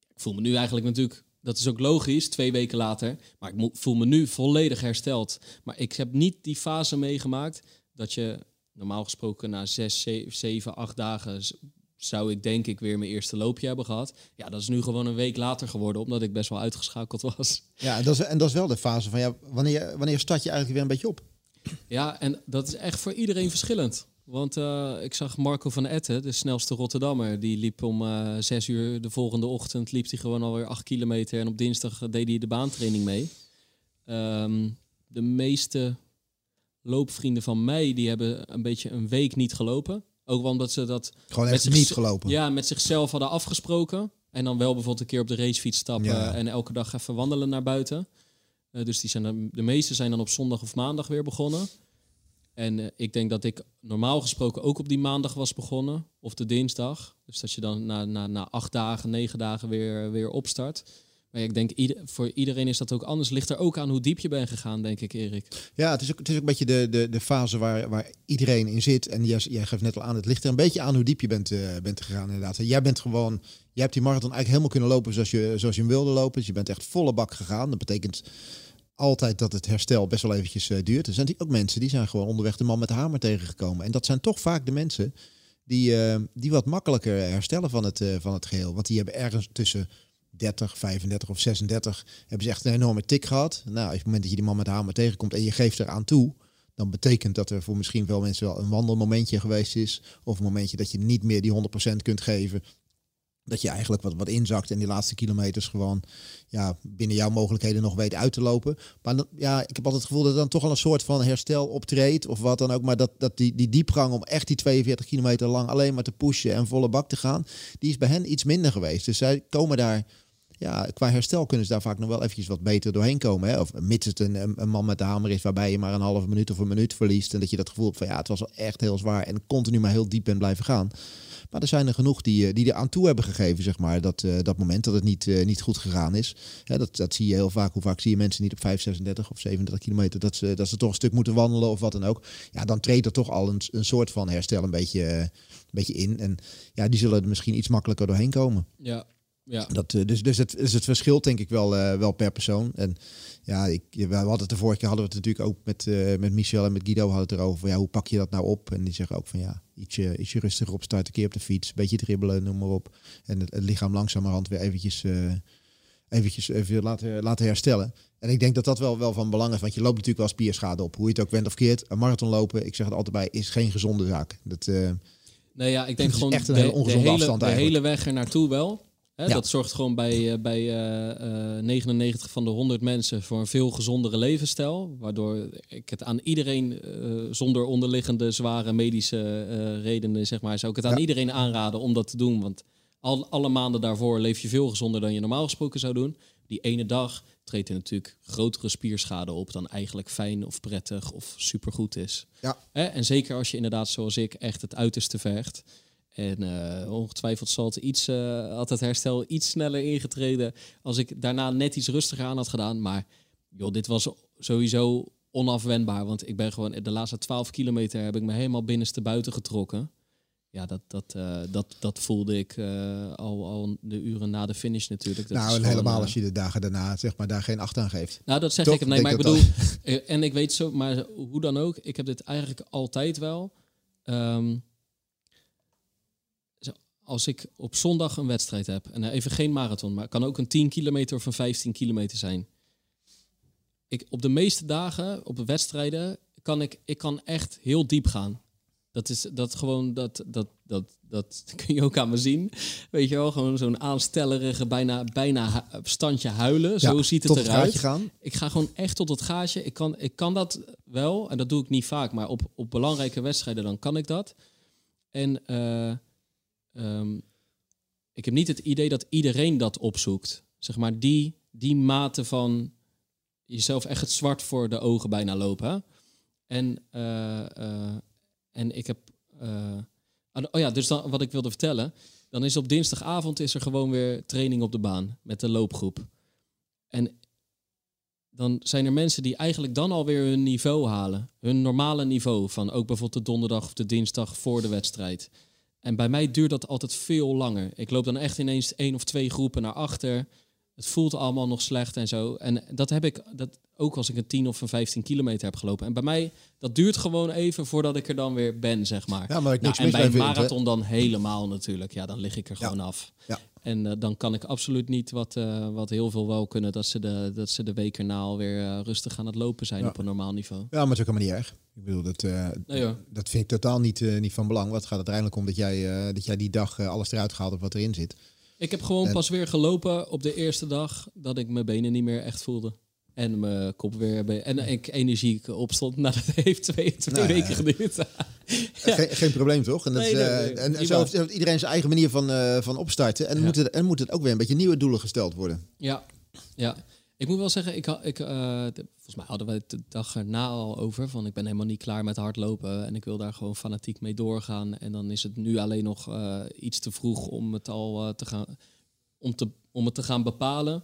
ik voel me nu eigenlijk natuurlijk, dat is ook logisch, twee weken later. Maar ik voel me nu volledig hersteld. Maar ik heb niet die fase meegemaakt dat je normaal gesproken na zes, ze- zeven, acht dagen zou ik denk ik weer mijn eerste loopje hebben gehad. Ja, dat is nu gewoon een week later geworden, omdat ik best wel uitgeschakeld was. Ja, en dat is, en dat is wel de fase van ja, wanneer, wanneer start je eigenlijk weer een beetje op? Ja, en dat is echt voor iedereen verschillend. Want eh, ik zag Marco van Etten, de snelste Rotterdammer, die liep om eh, zes uur de volgende ochtend, liep hij gewoon alweer acht kilometer. En op dinsdag eh, deed hij de baantraining mee. Ehm, de meeste loopvrienden van mij, die hebben een beetje een week niet gelopen. Ook omdat ze dat Gewoon echt niet gelopen. ja, met zichzelf hadden afgesproken. En dan wel bijvoorbeeld een keer op de racefiets stappen Ja. en elke dag even wandelen naar buiten. Dus die zijn dan, de meeste zijn dan op zondag of maandag weer begonnen. En eh, ik denk dat ik normaal gesproken ook op die maandag was begonnen. Of de dinsdag. Dus dat je dan na, na, na acht dagen, negen dagen weer, weer opstart. Maar ik denk, ieder, voor iedereen is dat ook anders. Ligt er ook aan hoe diep je bent gegaan, denk ik, Erik. Ja, het is ook, het is ook een beetje de, de, de fase waar, waar iedereen in zit. En jij, jij geeft net al aan, het ligt er een beetje aan hoe diep je bent, eh, bent gegaan inderdaad. Jij bent gewoon, jij hebt die marathon eigenlijk helemaal kunnen lopen zoals je, zoals je hem wilde lopen. Dus je bent echt volle bak gegaan. Dat betekent altijd dat het herstel best wel eventjes eh, duurt. Er zijn ook mensen die zijn gewoon onderweg de man met de hamer tegengekomen. En dat zijn toch vaak de mensen die, eh, die wat makkelijker herstellen van het, eh, van het geheel. Want die hebben ergens tussen 30, 35 of 36 hebben ze echt een enorme tik gehad. Nou, op het moment dat je die man met de hamer tegenkomt en je geeft eraan toe, dan betekent dat er voor misschien veel mensen wel een wandelmomentje geweest is. Of een momentje dat je niet meer die 100% kunt geven. Dat je eigenlijk wat, wat inzakt en die laatste kilometers gewoon ja, binnen jouw mogelijkheden nog weet uit te lopen. Maar dan, ja, ik heb altijd het gevoel dat dan toch al een soort van herstel optreedt of wat dan ook. Maar dat, dat die, die diepgang om echt die 42 kilometer lang alleen maar te pushen en volle bak te gaan, die is bij hen iets minder geweest. Dus zij komen daar ja, qua herstel kunnen ze daar vaak nog wel eventjes wat beter doorheen komen. Hè? Of mits het een, een man met de hamer is waarbij je maar een halve minuut of een minuut verliest. En dat je dat gevoel hebt van ja, het was echt heel zwaar en continu maar heel diep bent blijven gaan. Maar er zijn er genoeg die, eh, die er aan toe hebben gegeven, zeg maar, dat, uh, dat moment dat het niet, uh, niet goed gegaan is. Dat, dat zie je heel vaak. Hoe vaak zie je mensen niet op 5, 36 of 37 kilometer dat ze, dat ze toch een stuk moeten wandelen of wat dan ook. Ja, dan treedt er toch al een, een soort van herstel een beetje, een beetje in. En ja, die zullen er misschien iets makkelijker doorheen komen. Ja, ja. Dat, dus, dus, het, dus het verschilt denk ik wel, uh, wel per persoon. En ja, ik, we hadden het de vorige keer hadden we het natuurlijk ook met, uh, met Michel en met Guido hadden het erover. Van, ja, hoe pak je dat nou op? En die zeggen ook van ja, ietsje, ietsje rustiger op starten, keer op de fiets, een beetje dribbelen, noem maar op. En het, het lichaam langzamerhand weer eventjes, uh, eventjes even laten, laten herstellen. En ik denk dat dat wel, wel van belang is, want je loopt natuurlijk wel spierschade op. Hoe je het ook went of keert. Een marathon lopen, ik zeg het altijd bij, is geen gezonde zaak. Dat, nee, ja, ik denk gewoon echt een hele ongezonde de hele, afstand de eigenlijk. hele weg er naartoe wel. Hè, Ja. Dat zorgt gewoon bij, eh, bij eh, eh, 99 van de 100 mensen voor een veel gezondere levensstijl. Waardoor ik het aan iedereen, eh, zonder onderliggende zware medische eh, redenen, zeg maar, zou ik het aan Ja. iedereen aanraden om dat te doen. Want al, alle maanden daarvoor leef je veel gezonder dan je normaal gesproken zou doen. Die ene dag treedt er natuurlijk grotere spierschade op dan eigenlijk fijn of prettig of supergoed is. Ja. Hè? En zeker als je inderdaad, zoals ik, echt het uiterste vergt. En eh, ongetwijfeld zal het iets, eh, had het herstel iets sneller ingetreden als ik daarna net iets rustiger aan had gedaan. Maar joh, dit was sowieso onafwendbaar. Want ik ben gewoon de laatste 12 kilometer heb ik me helemaal binnenste buiten getrokken. Ja, dat, dat, eh, dat, dat voelde ik al, al de uren na de finish natuurlijk. Dat nou, is en gewoon, helemaal als je de dagen daarna zeg maar, daar geen acht aan geeft. nou, dat zeg Toch? ik. Nee, maar ik bedoel, en ik weet zo, maar hoe dan ook, ik heb dit eigenlijk altijd wel. Ehm, als ik op zondag een wedstrijd heb, en even geen marathon, maar het kan ook een 10 kilometer of een 15 kilometer zijn. Ik, op de meeste dagen, op wedstrijden, kan ik, ik kan echt heel diep gaan. Dat is dat gewoon, dat, dat, dat, dat (laughs) kun je ook aan me zien. Weet je wel, gewoon zo'n aanstellerige, bijna, bijna standje huilen. Zo Ja, ziet het eruit. gaan. Ik ga gewoon echt tot het gaatje. Ik kan, ik kan dat wel, en dat doe ik niet vaak, maar op, op belangrijke wedstrijden dan kan ik dat. En eh, ehm, ik heb niet het idee dat iedereen dat opzoekt. Zeg maar die, die mate van jezelf echt het zwart voor de ogen bijna lopen. En, eh, eh, en ik heb. eh, oh ja, dus dan, wat ik wilde vertellen. Dan is op dinsdagavond is er gewoon weer training op de baan met de loopgroep. En dan zijn er mensen die eigenlijk dan alweer hun niveau halen. Hun normale niveau van ook bijvoorbeeld de donderdag of de dinsdag voor de wedstrijd. En bij mij duurt dat altijd veel langer. Ik loop dan echt ineens één of twee groepen naar achter. Het voelt allemaal nog slecht en zo. En dat heb ik dat ook als ik een 10 of een 15 kilometer heb gelopen. En bij mij, dat duurt gewoon even voordat ik er dan weer ben, zeg maar. Ja, maar ik Nou, en mis bij een marathon dan helemaal natuurlijk. Ja, dan lig ik er Ja. gewoon af. Ja. En eh, dan kan ik absoluut niet wat, eh, wat heel veel wel kunnen. Dat ze de, dat ze de week erna alweer eh, rustig aan het lopen zijn Ja. op een normaal niveau. Ja, maar het is ook helemaal niet erg. Ik bedoel, dat, Nee, hoor. dat vind ik totaal niet, niet van belang. Wat gaat het uiteindelijk om dat jij, dat jij die dag alles eruit gehaald hebt wat erin zit. Ik heb gewoon En- pas weer gelopen op de eerste dag dat ik mijn benen niet meer echt voelde. En mijn kop weer... be- En ik energiek opstond. Nou, dat heeft twee, twee Nou ja. weken geduurd. Geen, geen probleem toch? En, dat, Nee, is, nee, eh, nee, en, zo heeft, heeft iedereen zijn eigen manier van, eh, van opstarten. En, Ja. moet het, en moet het ook weer een beetje nieuwe doelen gesteld worden. Ja, ja. Ik moet wel zeggen, ik, ik, eh, de- volgens mij hadden we het de dag erna al over. Van ik ben helemaal niet klaar met hardlopen. En ik wil daar gewoon fanatiek mee doorgaan. En dan is het nu alleen nog iets te vroeg om het al te gaan, om te, om het te gaan bepalen.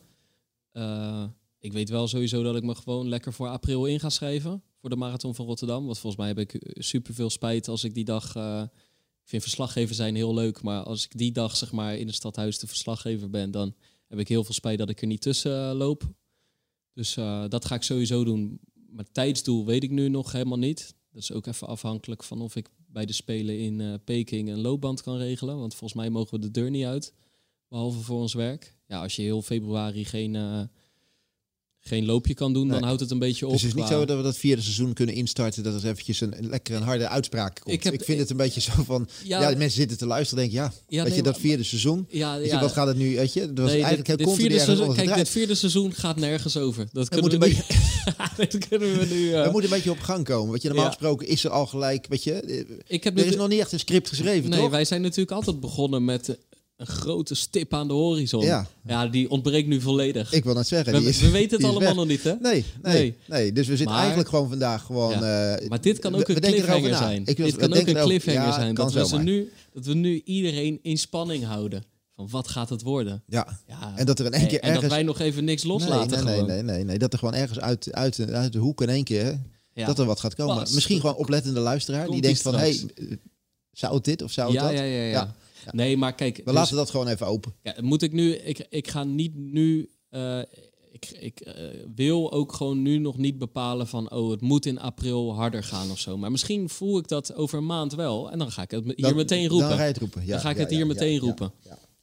Eh, ik weet wel sowieso dat ik me gewoon lekker voor april in ga schrijven. Voor de Marathon van Rotterdam. Want volgens mij heb ik super veel spijt als ik die dag... eh, ik vind verslaggever zijn heel leuk. Maar als ik die dag zeg maar in het stadhuis de verslaggever ben... dan heb ik heel veel spijt dat ik er niet tussen eh, loop. Dus eh, dat ga ik sowieso doen. Maar tijdsdoel weet ik nu nog helemaal niet. Dat is ook even afhankelijk van of ik bij de Spelen in eh, Peking een loopband kan regelen. Want volgens mij mogen we de deur niet uit. Behalve voor ons werk. Ja, als je heel februari geen, eh, geen loopje kan doen, dan houdt het een beetje op. Dus het is niet qua- zo dat we dat vierde seizoen kunnen instarten. Dat er eventjes een, een lekker een harde uitspraak komt. Ik vind het een beetje zo van... Ja, mensen zitten te luisteren denken... Ja, Ja, weet nee, je, dat maar- vierde seizoen... ja, Weet ja, je, wat gaat het nu... Weet je, dat was nee, eigenlijk dit, heel dit vierde seizoen, kijk, dit vierde seizoen gaat nergens over. Dat (laughs) kunnen we, nu, een beetje, dat kunnen we nu... eh, we moeten een beetje op gang komen. Weet je, normaal gesproken is er al gelijk... Weet je, eh, ik heb er is nog niet echt een script geschreven, Nee, wij zijn natuurlijk altijd begonnen met eh, een grote stip aan de horizon. Ja. ja die ontbreekt nu volledig. Ik wil net zeggen. we, die is, we weten het allemaal weg. nog niet, hè? Nee, nee, Nee. nee, Dus we zitten Maar- eigenlijk gewoon vandaag gewoon... Ja. eh, Maar dit kan ook we- een cliffhanger zijn. Ik wil- dit kan ook een cliffhanger ja, zijn. Dat we, ze nu, dat we nu iedereen in spanning houden. Van wat gaat het worden? Ja. Ja. En dat er in één Nee, keer en dat wij nog even niks loslaten nee, nee, nee, nee, nee. Dat er gewoon ergens uit, uit, uit de hoek in één keer... Ja. dat er wat gaat komen. Pas. Misschien gewoon oplettende luisteraar die denkt van... hey, zou dit of zou ja, dat? ja, ja, ja, Ja. Nee, maar kijk. We dus- laten dat gewoon even open. Ja, moet ik nu. Ik, ik ga niet nu. eh, ik ik eh, wil ook gewoon nu nog niet bepalen van. Oh, het moet in april harder gaan of zo. Maar misschien voel ik dat over een maand wel. En dan ga ik het hier Dan- meteen roepen. Dan ga je het roepen. Ja, dan ga ik ja, het hier meteen roepen.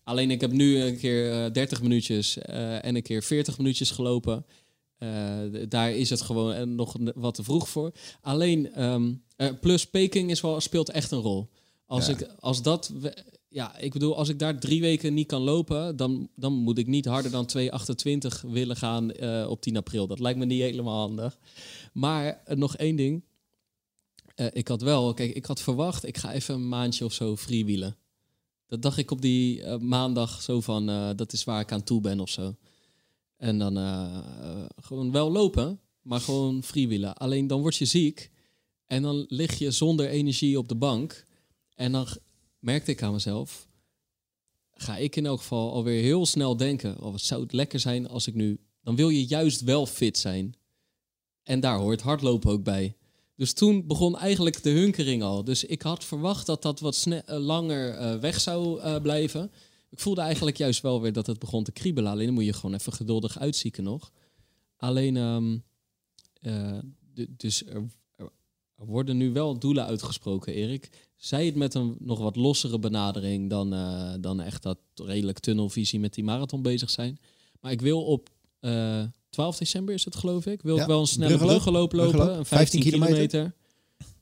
Alleen ik heb nu een keer eh 30 minuutjes eh, en een keer 40 minuutjes gelopen. Daar is het gewoon nog wat te vroeg voor. Alleen, ehm, eh, plus Peking is wel, speelt echt een rol. Als, ik, als dat, ja, ik bedoel, als ik daar drie weken niet kan lopen, dan, dan moet ik niet harder dan 2,28 willen gaan eh, op 10 april. Dat lijkt me niet helemaal handig. Maar eh, nog één ding. Eh, ik had wel, kijk, ik had verwacht, ik ga even een maandje of zo freewheelen. Dat dacht ik op die maandag zo van, dat is waar ik aan toe ben of zo. En dan gewoon wel lopen, maar gewoon freewheelen. Alleen dan word je ziek en dan lig je zonder energie op de bank. En dan merkte ik aan mezelf, ga ik in elk geval alweer heel snel denken, oh, wat zou het lekker zijn als ik nu... Dan wil je juist wel fit zijn. En daar hoort hardlopen ook bij. Dus toen begon eigenlijk de hunkering al. Dus ik had verwacht dat dat wat eh, langer eh, weg zou eh, blijven. Ik voelde eigenlijk juist wel weer dat het begon te kriebelen. Alleen dan moet je gewoon even geduldig uitzieken nog. Alleen, ehm, eh, dus er worden nu wel doelen uitgesproken, Erik. Zij het met een nog wat lossere benadering dan, eh, dan echt dat redelijk tunnelvisie met die marathon bezig zijn. Maar ik wil op eh 12 december is het geloof ik. Wil Ja, ik wel een snelle bruggenloop, lopen, bruggenloop, een 15 15 kilometer.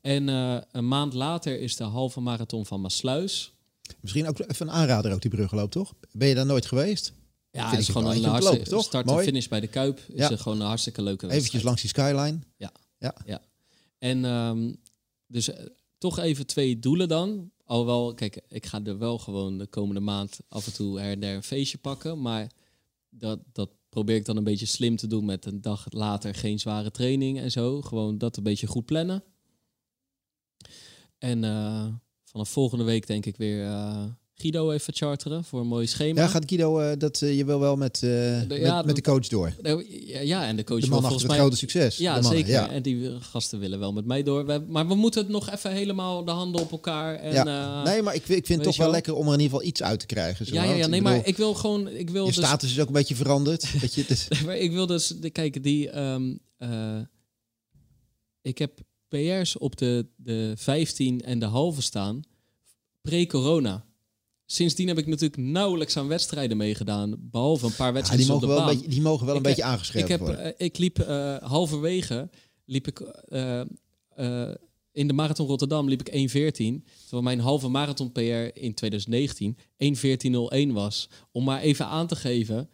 En eh, een maand later is de halve marathon van Maasluis. Misschien ook even een aanrader ook die bruggenloop, toch? Ben je daar nooit geweest? Ja, het is gewoon een hartstikke start en finish bij de Kuip. Is Ja. er gewoon een hartstikke leuke Eventjes wedstrijd. langs die skyline. En ehm, dus toch even twee doelen dan. Alhoewel, kijk, ik ga er wel gewoon de komende maand af en toe her en der een feestje pakken. Maar dat, dat probeer ik dan een beetje slim te doen met een dag later geen zware training en zo. Gewoon dat een beetje goed plannen. En eh, vanaf volgende week denk ik weer eh, Guido even charteren voor een mooi schema. Ja, gaat Guido, eh, dat, eh, je wil wel met, eh, met, ja, met de coach door. Nou, ja, ja, en de coach De wil man volgens het mij grote succes. Ja, de mannen, zeker. Ja. En die gasten willen wel met mij door. We- maar we moeten het nog even helemaal de handen op elkaar. En, nee, maar ik, vind- ik vind het toch wel lekker om er in ieder geval iets uit te krijgen. Zo, ja, ja, ik nee, bedoel, maar ik wil gewoon, ik wil je dus, status is ook een beetje veranderd. (laughs) Weet je, dus, maar ik wil dus, de, kijk, die, ehm, eh, ik heb PR's op de, de 15 en de halve staan, pre-corona. Sindsdien heb ik natuurlijk nauwelijks aan wedstrijden meegedaan, behalve een paar ja, wedstrijden die, op de mogen wel baan. een beetje, die mogen wel een beetje aangescherpt ik, heb, worden. eh, ik liep eh, halverwege, liep ik, eh, in de Marathon Rotterdam liep ik 1.14. Terwijl mijn halve marathon PR in 2019 1.14.01 was. Om maar even aan te geven,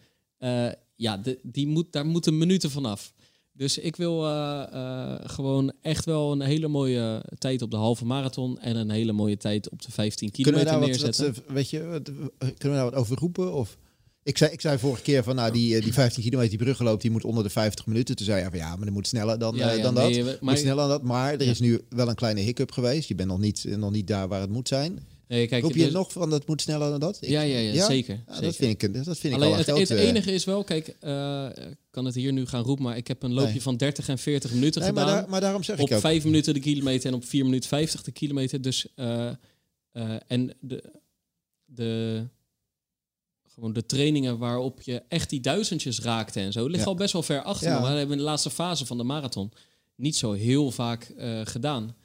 ja, de, die moet, daar moeten minuten vanaf. Dus ik wil eh, eh, gewoon echt wel een hele mooie tijd op de halve marathon en een hele mooie tijd op de 15 Kunnen we kilometer daar wat, neerzetten. wat, eh, weet je, wat, kunnen we daar wat over roepen? Of, ik, zei, ik zei vorige keer van, nou, die, die 15 kilometer die bruggenloop, die moet onder de 50 minuten. Toen zei je van, ja, maar dat moet sneller dan, Ja, ja, dan nee, dat. Moet maar- sneller dan dat. Maar er is nu wel een kleine hiccup geweest. Je bent nog niet, nog niet daar waar het moet zijn. Nee, kijk, Roep je dus- nog van, dat moet sneller dan dat? Ik- ja, ja, ja, ja? zeker. Ja, zeker. dat vind ik, dat vind ik Alleen al een het, het enige is wel, kijk, eh, ik kan het hier nu gaan roepen, maar ik heb een loopje Nee. van 30 en 40 minuten nee, maar, gedaan. daar, maar daarom zeg op ik ook. 5 minuten de kilometer en op 4 minuten 50 de kilometer. Dus, eh, eh, en de, de, gewoon de trainingen waarop je echt die duizendjes raakte en zo, ligt al best wel ver achter. Maar we hebben in de laatste fase van de marathon niet zo heel vaak eh, gedaan.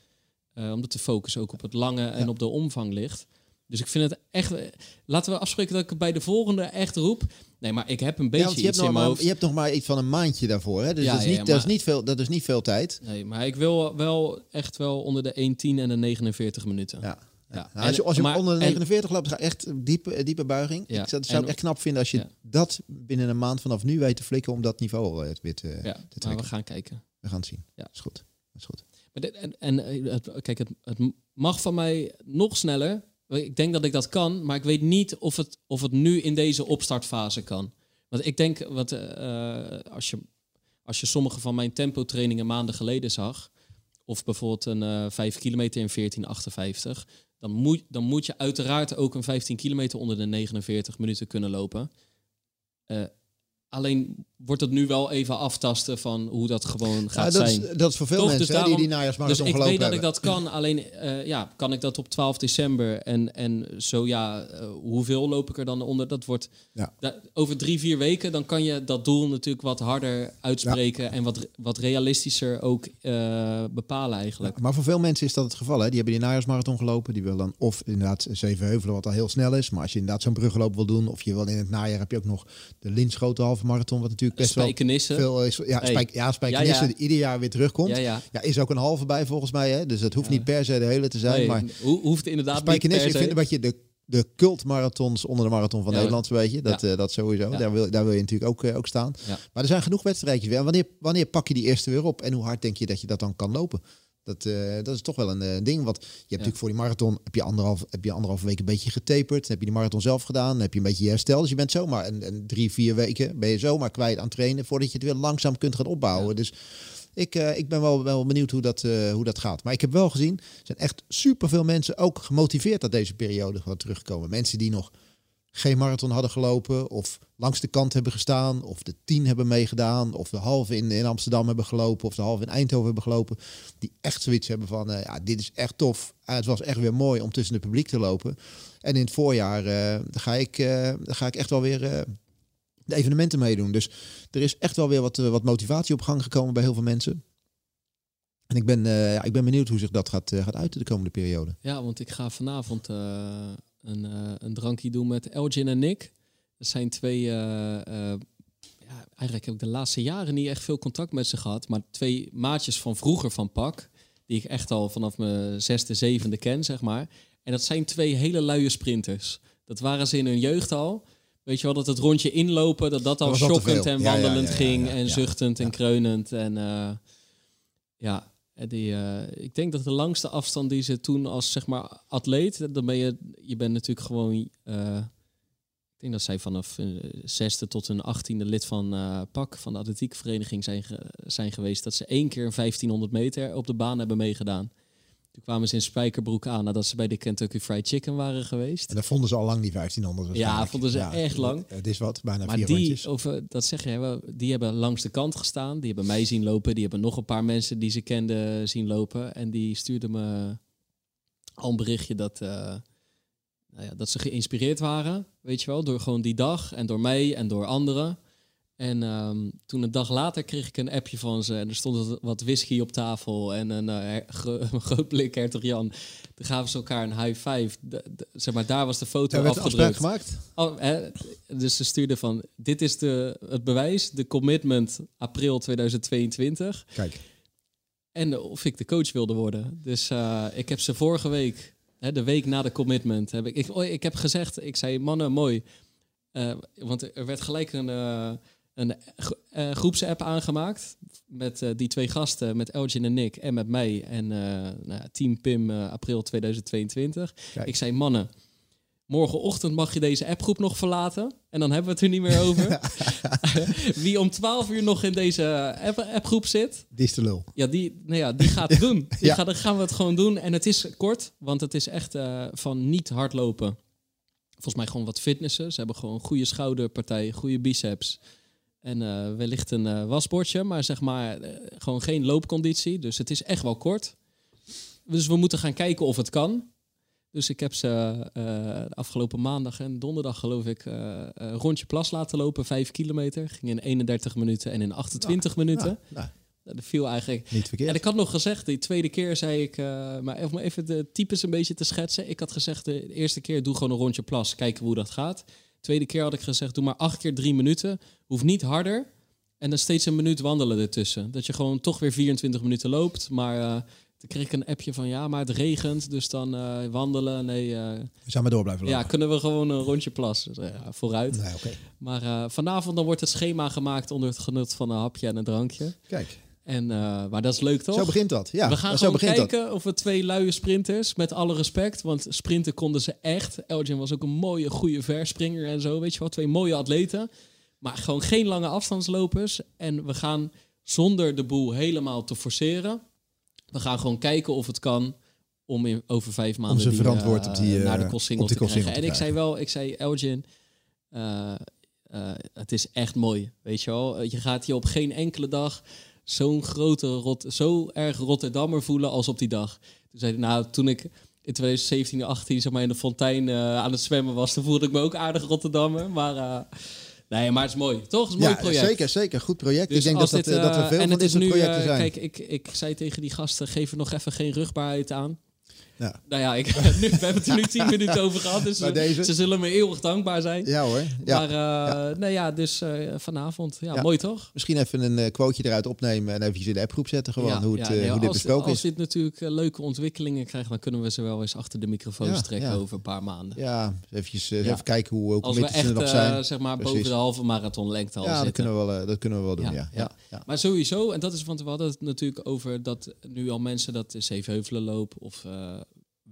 Eh, omdat de focus ook op het lange en Ja. op de omvang ligt. Dus ik vind het echt... eh, Laten we afspreken dat ik bij de volgende echt roep. Nee, maar ik heb een beetje je, hebt iets nog in mijn maar, hoofd. je hebt nog maar iets van een maandje daarvoor. Hè? Dus Ja, dat, is niet, dat, is niet veel, dat is niet veel tijd. Nee, maar ik wil wel echt wel onder de 1.10 en de 49 minuten. Ja. Ja. Nou, als je, als je maar- onder de en- 49 loopt, ga echt diepe, diepe buiging. Ja, Ik zou, zou en- het echt knap vinden als je Ja. dat binnen een maand vanaf nu weet te flikken om dat niveau weer te, ja, te trekken. we gaan kijken. We gaan het zien. Ja. is goed. is goed. En en eh, het, kijk, het, mag van mij nog sneller, Ik denk dat ik dat kan, maar ik weet niet of het, of het nu in deze opstartfase kan. Want ik denk, wat, uh, als, je, als je sommige van mijn tempo-trainingen maanden geleden zag, of bijvoorbeeld een uh, eh, 5 kilometer in 1458, dan moet, dan moet je uiteraard ook een 15 kilometer onder de 49 minuten kunnen lopen. Alleen wordt het nu wel even aftasten van hoe dat gewoon gaat ja, dat zijn. Is, dat is voor veel mensen dus daarom, die die najaarsmarathon Dus ik weet dat ik dat kan. Alleen uh, ja, kan ik dat op 12 december en, en zo ja, uh, hoeveel loop ik er dan onder? Dat wordt ja. over drie, vier weken. Dan kan je dat doel natuurlijk wat harder uitspreken ja. en wat, wat realistischer ook uh, bepalen eigenlijk. maar voor veel mensen is dat het geval. Hè? Die hebben die najaarsmarathon gelopen. Die willen dan of inderdaad zeven heuvelen wat al heel snel is. Maar als je inderdaad zo'n brugloop wil doen of je wil in het najaar heb je ook nog de Linschoten halve marathon, wat natuurlijk best wel veel is. Ja, hey. spijk, ja, Spijkenissen ja, ja. ieder jaar weer terugkomt. Ja, is ook een halve bij volgens mij. Hè? Dus het hoeft niet per se de hele te zijn. Nee, maar ho hoeft inderdaad Spijkenissen, ik vind wat je de de cultmarathons onder de marathon van Nederland, weet je. Dat, uh, dat sowieso. Daar, wil, daar wil je natuurlijk ook, uh, ook staan. Maar er zijn genoeg wedstrijdjes weer. En wanneer, wanneer pak je die eerste weer op? En hoe hard denk je dat je dat dan kan lopen? Dat, uh, dat is toch wel een uh, ding. Want je hebt natuurlijk voor die marathon heb je anderhalf, heb je anderhalf week een beetje getaperd. Heb je die marathon zelf gedaan. Heb je een beetje herstel. Dus je bent zomaar en, en drie, vier weken ben je zomaar kwijt aan trainen voordat je het weer langzaam kunt gaan opbouwen. Ja. Dus ik, uh, ik ben wel, wel benieuwd hoe dat, hoe dat gaat. Maar ik heb wel gezien, er zijn echt superveel mensen ook gemotiveerd dat deze periode gaat terugkomen. Mensen die nog geen marathon hadden gelopen of langs de kant hebben gestaan of de tien hebben meegedaan of de halve in, in Amsterdam hebben gelopen of de halve in Eindhoven hebben gelopen, die echt zoiets hebben van, uh, ja, dit is echt tof. Uh, het was echt weer mooi om tussen het publiek te lopen. En in het voorjaar uh, ga, ik, ga ik echt wel weer de evenementen meedoen. Dus er is echt wel weer wat, wat motivatie op gang gekomen bij heel veel mensen. En ik ben, ja, ik ben benieuwd hoe zich dat gaat, gaat uiten de komende periode. Ja, want ik ga vanavond een, uh, een drankje doen met Elgin en Nick. Dat zijn twee. Uh, uh, ja, eigenlijk heb ik de laatste jaren niet echt veel contact met ze gehad. Maar twee maatjes van vroeger van Pak. Die ik echt al vanaf mijn zesde, zevende ken, zeg maar. En dat zijn twee hele luie sprinters. Dat waren ze in hun jeugd al. Weet je wel, dat het rondje inlopen, dat dat al schokkend en wandelend ja, ja, ja, ging. En zuchtend en kreunend. En ja, uh, ik denk dat de langste afstand die ze toen als zeg maar atleet, dan ben je, je bent natuurlijk gewoon, uh, ik denk dat zij vanaf uh, zesde tot hun achttiende lid van PAK, van de atletiekvereniging zijn, zijn geweest, dat ze één keer 1500 meter op de baan hebben meegedaan. Toen kwamen ze in Spijkerbroek aan nadat ze bij de Kentucky Fried Chicken waren geweest. En dan vonden ze al lang die 1500. Ja, vonden ze echt lang. Het is wat, bijna maar vier die, rondjes. over, dat zeg je, die hebben langs de kant gestaan. Die hebben mij zien lopen. Die hebben nog een paar mensen die ze kenden zien lopen. En die stuurden me al een berichtje dat, uh, nou ja, dat ze geïnspireerd waren. Weet je wel, door gewoon die dag en door mij en door anderen. En um, toen een dag later kreeg ik een appje van ze. En er stond wat whisky op tafel en een, uh, gro (laughs) een groot blik hertog Jan. Toen gaven ze elkaar een high five. De, de, zeg maar, daar was de foto ja, afgedrukt. gemaakt? Oh, hè, dus ze stuurden van, dit is de, het bewijs, de commitment april 2022. Kijk. En of ik de coach wilde worden. Dus uh, ik heb ze vorige week, hè, de week na de commitment, heb ik, ik, oh, ik heb gezegd, ik zei, mannen, mooi. Uh, want er werd gelijk een een uh, groepsapp aangemaakt met uh, die twee gasten, met Elgin en Nick en met mij en uh, nou, Team Pim april 2022. Kijk. Ik zei, mannen, morgenochtend mag je deze appgroep nog verlaten en dan hebben we het er niet meer over. (laughs) Wie om 12 uur nog in deze app appgroep zit, die is de lul. Ja, die, nou ja, die gaat het doen. (laughs) Die ja. gaat, dan gaan we het gewoon doen en het is kort, want het is echt van niet hardlopen. Volgens mij gewoon wat fitnessen. Ze hebben gewoon goede schouderpartij, goede biceps. En uh, wellicht een uh, wasbordje, maar zeg maar uh, gewoon geen loopconditie. Dus het is echt wel kort. Dus we moeten gaan kijken of het kan. Dus ik heb ze afgelopen maandag en donderdag geloof ik een rondje plas laten lopen, 5 kilometer. Ging in 31 minuten en in 28 nou, minuten. Nou, nou. Dat viel eigenlijk. Niet verkeerd. En ik had nog gezegd, die tweede keer zei ik, maar om even de types een beetje te schetsen. Ik had gezegd, de eerste keer doe gewoon een rondje plas, kijken hoe dat gaat. Tweede keer had ik gezegd, doe maar acht keer drie minuten. Hoeft niet harder. En dan steeds een minuut wandelen ertussen. Dat je gewoon toch weer 24 minuten loopt. Maar uh, dan kreeg ik een appje van ja, maar het regent. Dus dan uh, wandelen. Nee. Uh, we zijn maar door blijven lopen. Ja, kunnen we gewoon een rondje plassen. Dus, ja, vooruit. Nee, okay. Maar vanavond dan wordt het schema gemaakt onder het genut van een hapje en een drankje. Kijk. En, uh, maar dat is leuk toch? Zo begint dat. Ja, we gaan zo gewoon kijken of we twee luie sprinters, met alle respect, want sprinten konden ze echt. Elgin was ook een mooie, goede verspringer en zo, weet je wel. Twee mooie atleten, maar gewoon geen lange afstandslopers. En we gaan zonder de boel helemaal te forceren. We gaan gewoon kijken of het kan om in, over vijf maanden om ze verantwoord uh, op die, uh, naar de Kossingel te, te krijgen. En ik zei wel, ik zei Elgin, het is echt mooi, weet je wel. Je gaat hier op geen enkele dag zo'n grote rot, zo erg Rotterdammer voelen als op die dag. Toen zei hij, nou, toen ik in 2017, 18 zeg maar in de fontein uh, aan het zwemmen was, toen voelde ik me ook aardig Rotterdammer. Maar uh, nee, maar het is mooi, toch? Het is een ja, mooi project. Zeker, zeker. Goed project. Dus ik denk dat, dit, dat, uh, dat er veel en van het is nu, projecten zijn. Kijk, ik, ik zei tegen die gasten, geef er nog even geen rugbaarheid aan. Ja. Nou ja, ik, (laughs) nu, we hebben het er nu tien (laughs) minuten over gehad, dus Bij ze, zullen me eeuwig dankbaar zijn. Ja hoor. Ja. Maar uh, nou ja, dus uh, vanavond, ja, Ja. mooi toch? Misschien even een uh, quoteje eruit opnemen en eventjes in de appgroep zetten gewoon Ja, hoe, het, ja, eh, nee, hoe dit als, besproken als is. dit natuurlijk eh, leuke ontwikkelingen krijgt, dan kunnen we ze wel eens achter de microfoons Ja, trekken ja. over een paar maanden. Ja, eventjes eh, Ja. even kijken hoe, Als committed ze er nog eh, zijn. zeg maar Precies. boven de halve marathonlengte al ja, dat zitten. kunnen, we wel, eh, dat kunnen we wel doen, Ja, ja. ja. ja. ja. Maar sowieso, en dat is, want we hadden het natuurlijk over dat nu al mensen dat Zevenheuvelen lopen of eh,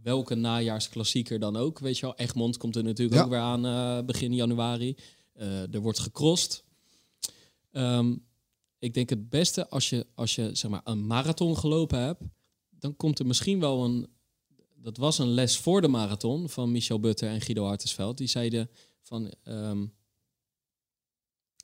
welke najaarsklassieker dan ook. Weet je wel, Egmond komt er natuurlijk Ja. ook weer aan eh, begin januari. Eh, er wordt gecrossed. Ehm, ik denk het beste als je, als je zeg maar, een marathon gelopen hebt, dan komt er misschien wel een. Dat was een les voor de marathon van Michel Butter en Guido Hartesveld. Die zeiden van ehm,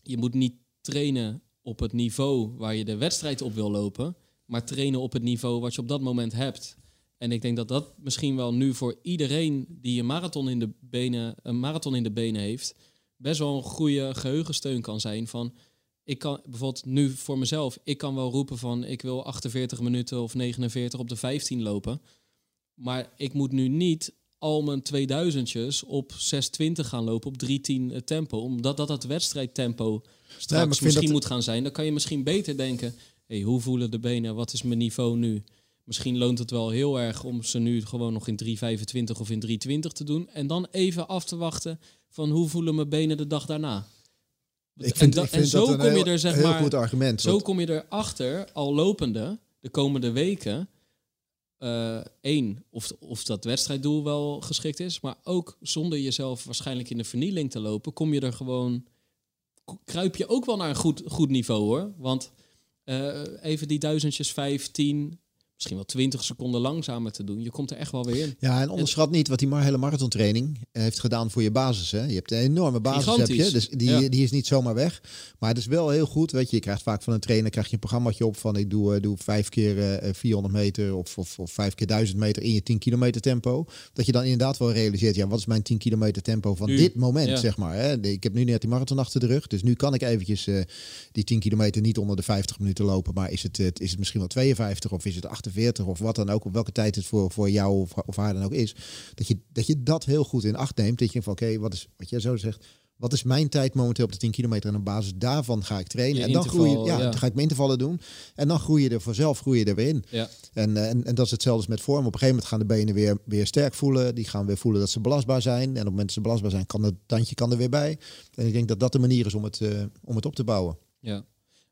je moet niet trainen op het niveau waar je de wedstrijd op wil lopen, maar trainen op het niveau wat je op dat moment hebt. En ik denk dat dat misschien wel nu voor iedereen die een marathon in de benen, een marathon in de benen heeft, best wel een goede geheugensteun kan zijn. Van ik kan bijvoorbeeld nu voor mezelf, ik kan wel roepen van ik wil 48 minuten of 49 op de 15 lopen. Maar ik moet nu niet al mijn 2000'tjes op 620 gaan lopen op 310 tempo. Omdat dat het wedstrijdtempo straks misschien dat- moet gaan zijn. Dan kan je misschien beter denken, hey, hoe voelen de benen? Wat is mijn niveau nu? Misschien loont het wel heel erg om ze nu gewoon nog in 325 of in 320 te doen. En dan even af te wachten van hoe voelen mijn benen de dag daarna. Ik vind, en, da- ik vind en zo dat een kom je heel, er zeg heel maar goed argument. zo want- kom je erachter, al lopende, de komende weken. Eén, of, of dat wedstrijddoel wel geschikt is. Maar ook zonder jezelf waarschijnlijk in de vernieling te lopen, kom je er gewoon. Kruip je ook wel naar een goed, goed niveau hoor. Want eh, even die duizendjes, vijf, tien, misschien wel twintig seconden langzamer te doen. Je komt er echt wel weer in. Ja, en onderschat niet wat die hele marathontraining eh, heeft gedaan voor je basis. Hè. Je hebt een enorme basis, heb je, Gigantisch. dus die, Ja. die is niet zomaar weg. Maar het is wel heel goed, weet je, je krijgt vaak van een trainer krijg je een programmaatje op van ik doe, eh, doe vijf keer eh, 400 meter of, of, of vijf keer 1000 meter in je 10 kilometer tempo. Dat je dan inderdaad wel realiseert, ja, wat is mijn 10 kilometer tempo van Nu. dit moment, Ja. zeg maar. Hè. Ik heb nu net die marathon achter de rug, dus nu kan ik eventjes die 10 kilometer niet onder de 50 minuten lopen, maar is het, is het misschien wel 52 of is het 48 of wat dan ook, op welke tijd het voor, voor jou of, of haar dan ook is. Dat je, dat je dat heel goed in acht neemt. Dat je van oké, wat is wat jij zo zegt. Wat is mijn tijd momenteel op de 10 kilometer en op basis daarvan ga ik trainen. Je en dan groei je, interval, ja, ja. dan ga ik mijn intervallen doen. En dan groei je er vanzelf groei je er weer in. Ja. En, en, en dat is hetzelfde met vorm. Op een gegeven moment gaan de benen weer, weer sterk voelen. Die gaan weer voelen dat ze belastbaar zijn. En op het moment dat ze belastbaar zijn, kan het tandje kan er weer bij. En ik denk dat dat de manier is om het, eh, om het op te bouwen. Ja,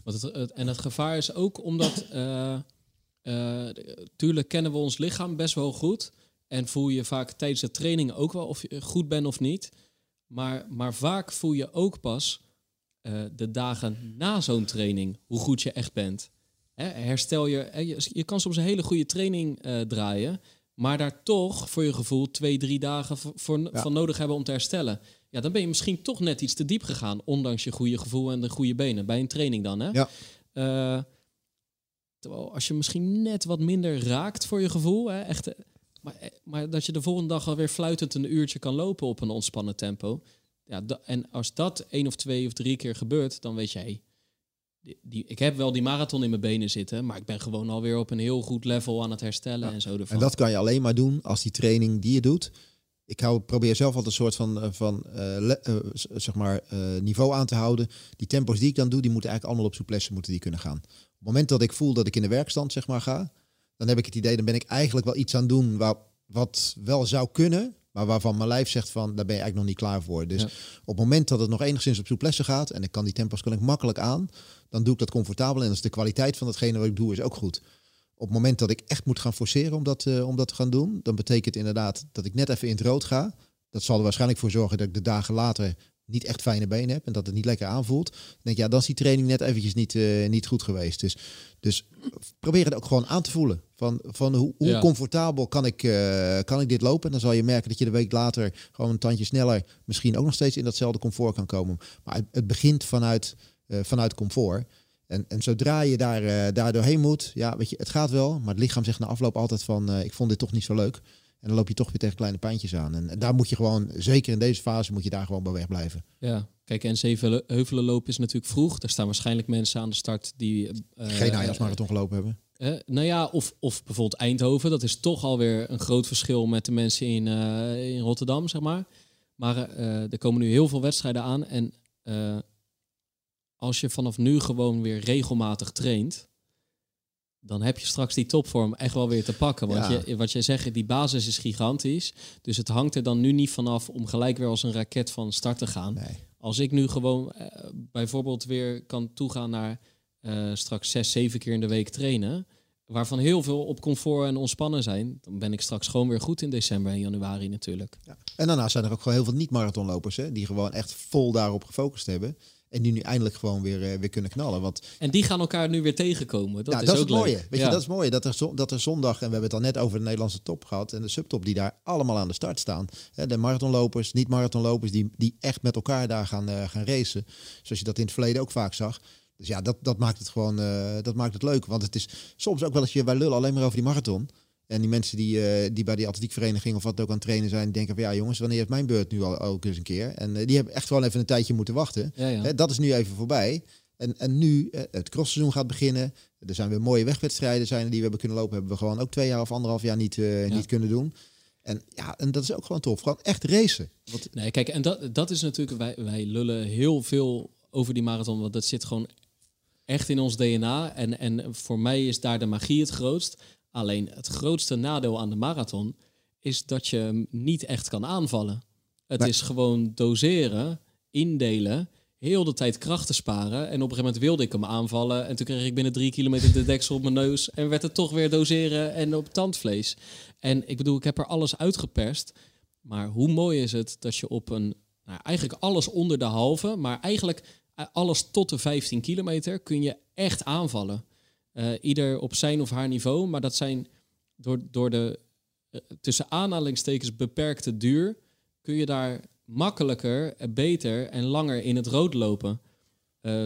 want het, het- en het gevaar is ook omdat, eh, tuurlijk kennen we ons lichaam best wel goed. En voel je vaak tijdens de training ook wel of je goed bent of niet. Maar, maar vaak voel je ook pas eh, de dagen na zo'n training hoe goed je echt bent. Hè, herstel je, hè, je, je kan soms een hele goede training eh, draaien, maar daar toch voor je gevoel twee, drie dagen voor, Ja. van nodig hebben om te herstellen. Ja, dan ben je misschien toch net iets te diep gegaan, ondanks je goede gevoel en de goede benen. Bij een training dan, hè? Ja. Eh, terwijl als je misschien net wat minder raakt voor je gevoel, hè, echt, eh, maar, eh, maar dat je de volgende dag alweer fluitend een uurtje kan lopen op een ontspannen tempo. Ja, en als dat één of twee of drie keer gebeurt, dan weet hey, die, die, ik heb wel die marathon in mijn benen zitten, maar ik ben gewoon alweer op een heel goed level aan het herstellen en zo ervan. En dat kan je alleen maar doen als die training die je doet. Ik hou, probeer zelf altijd een soort van, eh, van le- zeg maar, niveau aan te houden. Die tempos die ik dan doe, die moeten eigenlijk allemaal op souplesse moeten die kunnen gaan. Op het moment dat ik voel dat ik in de werkstand zeg maar, ga, dan heb ik het idee, dan ben ik eigenlijk wel iets aan het doen waar, wat wel zou kunnen, maar waarvan mijn lijf zegt van, daar ben je eigenlijk nog niet klaar voor. Dus Ja. op het moment dat het nog enigszins op souplesse gaat en ik kan die tempo's kan ik makkelijk aan, dan doe ik dat comfortabel en dan is de kwaliteit van datgene wat ik doe is ook goed. Op het moment dat ik echt moet gaan forceren om dat, eh, om dat te gaan doen, dan betekent inderdaad dat ik net even in het rood ga. Dat zal er waarschijnlijk voor zorgen dat ik de dagen later niet echt fijne benen heb en dat het niet lekker aanvoelt. Dan denk ik, ja, dan is die training net eventjes niet, eh, niet goed geweest. Dus, dus probeer het ook gewoon aan te voelen. Van, van hoe, hoe Ja. comfortabel kan ik, eh, kan ik dit lopen? En dan zal je merken dat je de week later gewoon een tandje sneller misschien ook nog steeds in datzelfde comfort kan komen. Maar het, het begint vanuit, eh, vanuit comfort. En, en zodra je daar, daar doorheen moet, ja, weet je, het gaat wel. Maar het lichaam zegt na afloop altijd van, ik vond dit toch niet zo leuk. En dan loop je toch weer tegen kleine pijntjes aan. En, daar moet je gewoon, zeker in deze fase, moet je daar gewoon bij weg blijven. Ja, kijk, en zeven heuvelen lopen is natuurlijk vroeg. Daar staan waarschijnlijk mensen aan de start die... eh, Geen najaarsmarathon gelopen hebben. Eh, nou ja, of, of bijvoorbeeld Eindhoven. Dat is toch alweer een groot verschil met de mensen in, eh, in Rotterdam, zeg maar. Maar eh, er komen nu heel veel wedstrijden aan. En eh, als je vanaf nu gewoon weer regelmatig traint... dan heb je straks die topvorm echt wel weer te pakken. Want Ja. je, wat jij zegt, die basis is gigantisch. Dus het hangt er dan nu niet vanaf om gelijk weer als een raket van start te gaan. Nee. Als ik nu gewoon eh, bijvoorbeeld weer kan toegaan naar eh, straks zes, zeven keer in de week trainen, waarvan heel veel op comfort en ontspannen zijn, dan ben ik straks gewoon weer goed in december en januari natuurlijk. Ja. En daarnaast zijn er ook gewoon heel veel niet-marathonlopers, hè, die gewoon echt vol daarop gefocust hebben. En die nu eindelijk gewoon weer, eh, weer kunnen knallen. Want En die gaan elkaar nu weer tegenkomen. Dat ja, is dat is ook het mooie. leuk. Weet Ja. je, dat is mooi. Dat er, zo- dat er zondag, en we hebben het al net over de Nederlandse top gehad. En de subtop die daar allemaal aan de start staan. Hè, de marathonlopers, niet-marathonlopers, die, die echt met elkaar daar gaan, eh, gaan racen. Zoals je dat in het verleden ook vaak zag. Dus ja, dat, dat maakt het gewoon eh, dat maakt het leuk. Want het is soms ook wel eens je wij lullen alleen maar over die marathon. En die mensen die, eh, die bij die atletiekvereniging of wat ook aan het trainen zijn, denken van ja jongens, wanneer is mijn beurt nu al ook eens een keer? En eh, die hebben echt gewoon even een tijdje moeten wachten. Ja, ja. Hè, dat is nu even voorbij. En, en nu, eh, het crossseizoen gaat beginnen. Er zijn weer mooie wegwedstrijden zijn die we hebben kunnen lopen. Hebben we gewoon ook twee jaar of anderhalf jaar niet, niet kunnen doen. En ja, en dat is ook gewoon tof. Gewoon echt racen. Want, Nee, kijk, en dat, dat is natuurlijk, wij, wij lullen heel veel over die marathon, want dat zit gewoon echt in ons DNA. En, en voor mij is daar de magie het grootst. Alleen het grootste nadeel aan de marathon is dat je hem niet echt kan aanvallen. Het Nee. is gewoon doseren, indelen, heel de tijd krachten sparen. En op een gegeven moment wilde ik hem aanvallen. En toen kreeg ik binnen drie kilometer de deksel op mijn neus. En werd het toch weer doseren en op tandvlees. En ik bedoel, ik heb er alles uitgeperst. Maar hoe mooi is het dat je op een, nou, eigenlijk alles onder de halve, maar eigenlijk eh, alles tot de 15 kilometer kun je echt aanvallen. Eh, ieder op zijn of haar niveau, maar dat zijn door, door de eh, tussen aanhalingstekens beperkte duur, kun je daar makkelijker, eh, beter en langer in het rood lopen.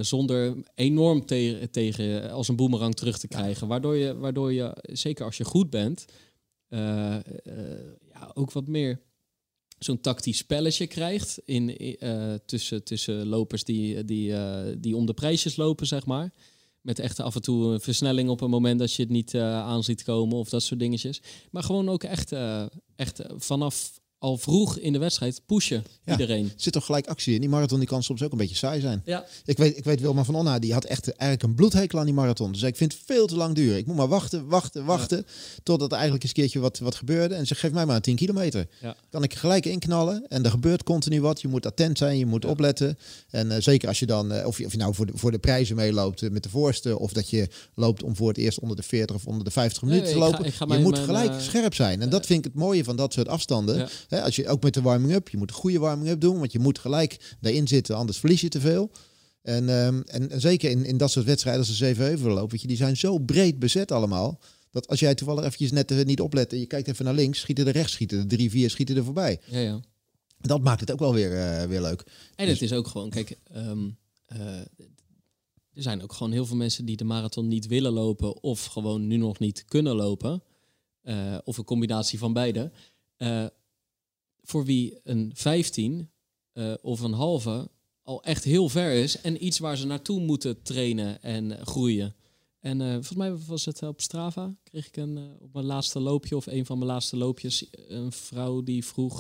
Zonder enorm te- tegen als een boemerang terug te krijgen. Waardoor, je, waardoor je, zeker als je goed bent, ja, ook wat meer zo'n tactisch spelletje krijgt in, tussen, tussen lopers die, die, die om de prijsjes lopen, zeg maar. Met echt af en toe een versnelling op een moment dat je het niet eh aan ziet komen of dat soort dingetjes. Maar gewoon ook echt, eh, echt eh, vanaf al vroeg in de wedstrijd pushen Ja. iedereen. er zit toch gelijk actie in. Die marathon die kan soms ook een beetje saai zijn. Ja, Ik weet, ik weet Wilma van Onna, die had echt eigenlijk een bloedhekel aan die marathon. Dus ik vind het veel te lang duren. Ik moet maar wachten, wachten, wachten. Totdat er eigenlijk eens een keertje wat, wat gebeurde. En ze geeft mij maar 10 kilometer. Ja. Kan ik gelijk inknallen. En er gebeurt continu wat. Je moet attent zijn, je moet opletten. En eh, zeker als je dan, eh, of, je, of je nou voor de, voor de prijzen meeloopt eh, met de voorste. Of dat je loopt om voor het eerst onder de 40 of onder de 50 Nee, minuten te ik ga- lopen. ik ga je moet mijn, gelijk scherp zijn. En dat vind ik het mooie van dat soort afstanden. Hè, als je ook met de warming-up, je moet een goede warming-up doen. Want je moet gelijk daarin zitten, anders verlies je te veel. En, ehm, en, en zeker in, in dat soort wedstrijden als de zeven heuvelen lopen, weet je, die zijn zo breed bezet allemaal. Dat als jij toevallig eventjes net eh, niet oplet en je kijkt even naar links, schieten er rechts, schieten er drie, vier, schieten er voorbij. ja, ja. Dat maakt het ook wel weer, eh, weer leuk. En Dus- het is ook gewoon, kijk, ehm, eh, er zijn ook gewoon heel veel mensen die de marathon niet willen lopen of gewoon nu nog niet kunnen lopen. Of een combinatie van beide. Voor wie een 15 eh, of een halve al echt heel ver is en iets waar ze naartoe moeten trainen en eh, groeien. En eh, volgens mij was het op Strava, kreeg ik een, op mijn laatste loopje of een van mijn laatste loopjes, een vrouw die vroeg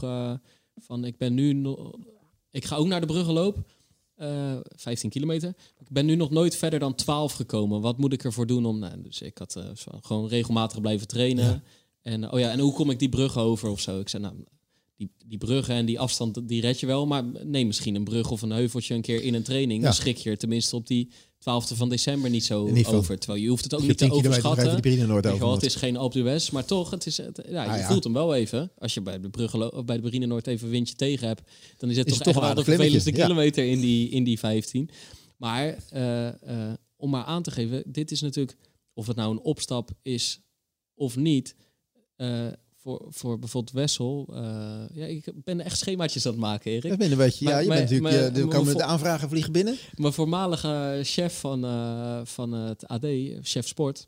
van ik ben nu ik ga ook naar de bruggenloop, eh 15 kilometer. Ik ben nu nog nooit verder dan 12 gekomen. Wat moet ik ervoor doen om, nou, dus ik had gewoon regelmatig blijven trainen. Ja. En oh ja, en hoe kom ik die brug over of zo? Ik zei nou, die, die bruggen en die afstand, die red je wel. Maar neem misschien een brug of een heuveltje een keer in een training. Ja. Dan schrik je er tenminste op die 12e van december niet zo over. Terwijl je hoeft het ook Je niet te 10 kilometer nog overschatten. die Noord je wel, over het is geen Alpe d'Huez, maar toch, het is, het, ja, Ah, je ja. voelt hem wel even. Als je bij de, bruggen, of bij de Brine Noord even windje tegen hebt, dan is het Is toch, toch wel de vervelendste ja. kilometer in die, in die 15. Maar eh, eh, om maar aan te geven, dit is natuurlijk, of het nou een opstap is of niet, eh, voor, voor bijvoorbeeld Wessel. eh, ja, ik ben echt schemaatjes aan het maken, Erik. Dat ben een beetje, ja, je maar- bent natuurlijk, maar- eh, komen de aanvragen vliegen binnen. Mijn voormalige chef van, eh, van het AD, chef sport,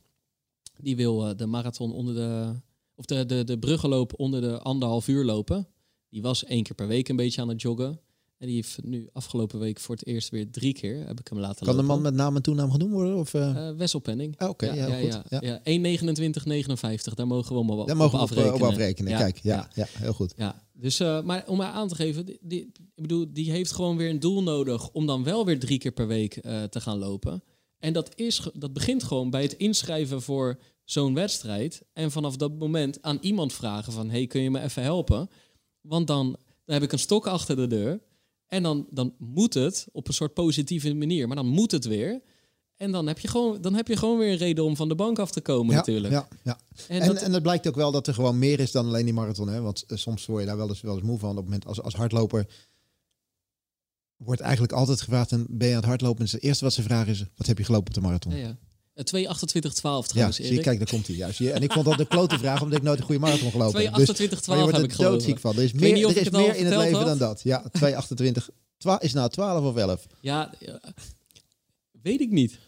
die wil de marathon onder de. of de, de, de bruggenloop onder de anderhalf uur lopen. Die was één keer per week een beetje aan het joggen. En die heeft nu afgelopen week voor het eerst weer drie keer heb ik hem laten Kan de lopen. man met naam en toenaam genoemd worden? Of, Wessel Penning. Ah, Oké, ja, goed. Ja. ja. 1.29.59, daar mogen we hem op, Daar mogen op eh, afrekenen. op afrekenen. Ja, Kijk, ja, ja. heel goed. ja, dus, maar om maar aan te geven, die, die- ik bedoel, die heeft gewoon weer een doel nodig om dan wel weer drie keer per week te gaan lopen. En dat, is, dat begint gewoon bij het inschrijven voor zo'n wedstrijd. En vanaf dat moment aan iemand vragen van, hey, kun je me even helpen? Want dan, dan heb ik een stok achter de deur. En dan, dan moet het op een soort positieve manier. Maar dan moet het weer. En dan heb je gewoon, dan heb je gewoon weer een reden om van de bank af te komen Ja, natuurlijk. ja, ja. En, En, dat, en het blijkt ook wel dat er gewoon meer is dan alleen die marathon. Hè? Want eh, soms word je daar wel eens, wel eens moe van. Op het moment als, als hardloper wordt eigenlijk altijd gevraagd... En ben je aan het hardlopen? En het eerste wat ze vragen is... Wat heb je gelopen op de marathon? ja, 2.28.12 trouwens, zie je, Erik. kijk, daar komt hij. Juist. Ja, En ik vond dat de klote vraag, omdat ik nooit een goede marathon gelopen heb. 2.28.12 Dus, je wordt heb er ik doodziek van. Er is meer, er is meer in het leven had. dan dat. Ja, 228. Twa, is nou 12 of 11? Ja, ja, weet ik niet.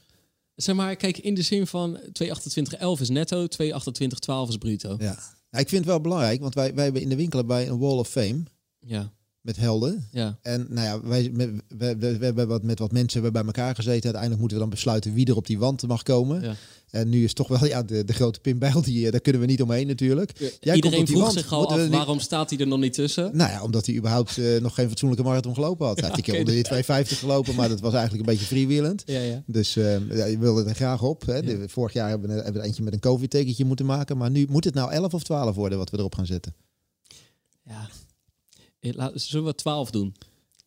Zeg maar, kijk, in de zin van 228.11 is netto, 228.12 is bruto. Ja. ja. Ik vind het wel belangrijk, want wij, wij hebben in de winkel bij een Wall of Fame Ja, met helden. ja. En nou ja, wij, we, we, we, we hebben wat, met wat mensen hebben bij elkaar gezeten. Uiteindelijk moeten we dan besluiten wie er op die wand mag komen. Ja. En nu is toch wel ja, de, de grote Pim Bijl, die, eh, daar kunnen we niet omheen natuurlijk. Jij komt Iedereen op die vroeg wand. zich al af, niet- waarom staat hij er nog niet tussen? Nou ja, omdat hij überhaupt eh, nog geen fatsoenlijke marathon gelopen had. (laughs) Hij heeft een keer onder die 250 gelopen, maar dat was eigenlijk een beetje freewheelend. Ja, ja. Dus eh, ja, je wilde er graag op. Hè. De- vorig jaar hebben we, hebben we er eentje met een COVID-tekentje moeten maken. Maar nu moet het nou 11 of 12 worden wat we erop gaan zetten. ja. Eh, Zullen we 12 doen?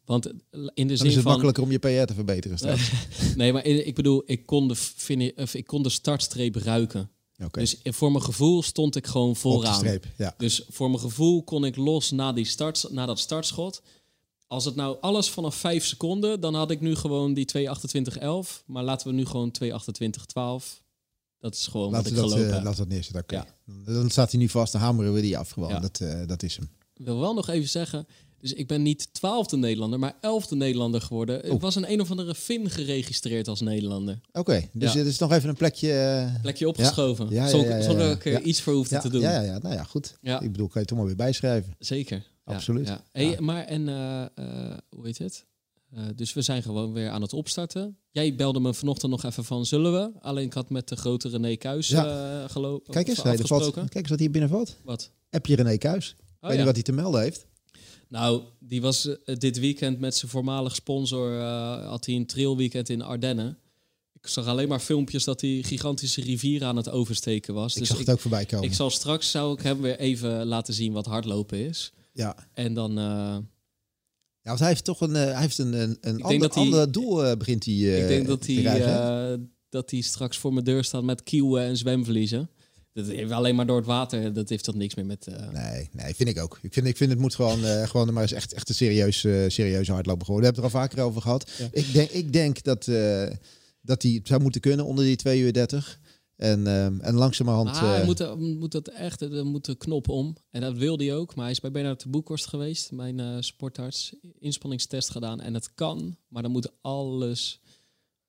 Want eh, in de zin is het van... makkelijker om je PR te verbeteren straks. (laughs) Nee, maar ik bedoel, ik kon de, of ik kon de startstreep ruiken. Oké, Dus voor mijn gevoel stond ik gewoon op de vooraan. streep. Ja. Dus voor mijn gevoel kon ik los na, die start, na dat startschot. Als het nou alles vanaf 5 seconden, dan had ik nu gewoon die 2.28.11. Maar laten we nu gewoon 2.28.12. Dat is gewoon Laten wat ik dat, gelopen heb. laten we dat neerzetten. Oké. Ja. Dan staat hij nu vast, dan hameren we die af gewoon. Ja. Dat, dat is hem. Ik wil wel nog even zeggen, dus ik ben niet twaalfde Nederlander, maar elfde Nederlander geworden. Ik was een een of andere Fin geregistreerd als Nederlander. Oké, dus Ja. dit is nog even een plekje... eh, Plekje opgeschoven. Ja, ja, Zonder- ja, ik er Ja. iets voor hoefde te doen. ja, ja, ja, nou ja, goed. Ik bedoel, kan je het toch maar weer bijschrijven. Zeker. Absoluut. Ja. Hey. Maar en, eh, eh, hoe heet het? Eh, dus we zijn gewoon weer aan het opstarten. Jij belde me vanochtend nog even van zullen we? Alleen ik had met de grote René eh gelopen. Kijk eens, afgesproken. kijk eens wat hier binnen valt. Wat? Heb je René Kuis? Oh, weet ja. niet wat hij te melden heeft. Nou, die was eh, dit weekend met zijn voormalig sponsor. eh, had hij een trailweekend in Ardennen. Ik zag alleen maar filmpjes dat hij gigantische rivieren aan het oversteken was. Ik dus zag ik, het ook voorbij komen. ik zal straks zou ik hem weer even laten zien wat hardlopen is. Ja. En dan. eh, ja, want hij heeft toch een, hij heeft een, een, ander, dat hij- ander doel begint hij Ik denk dat hij, dat hij straks voor mijn deur staat met kieuwen en zwemvliezen. Dat heeft alleen maar door het water. Dat heeft toch niks meer met. eh, Nee, nee, vind ik ook. Ik vind, ik vind het moet gewoon, eh, gewoon maar eens echt, echt een serieus, eh, serieuze hardloper geworden. We hebben het er al vaker over gehad. Ja. Ik denk, ik denk dat, dat hij het zou moeten kunnen onder die 2 uur 30. En, ehm en langzamerhand... Maar hij moet, moet dat echt, er moet de knop om. En dat wilde hij ook. Maar hij is bij Bernard de Boekhorst geweest, mijn sportarts. Inspanningstest gedaan. En het kan, maar dan moet alles,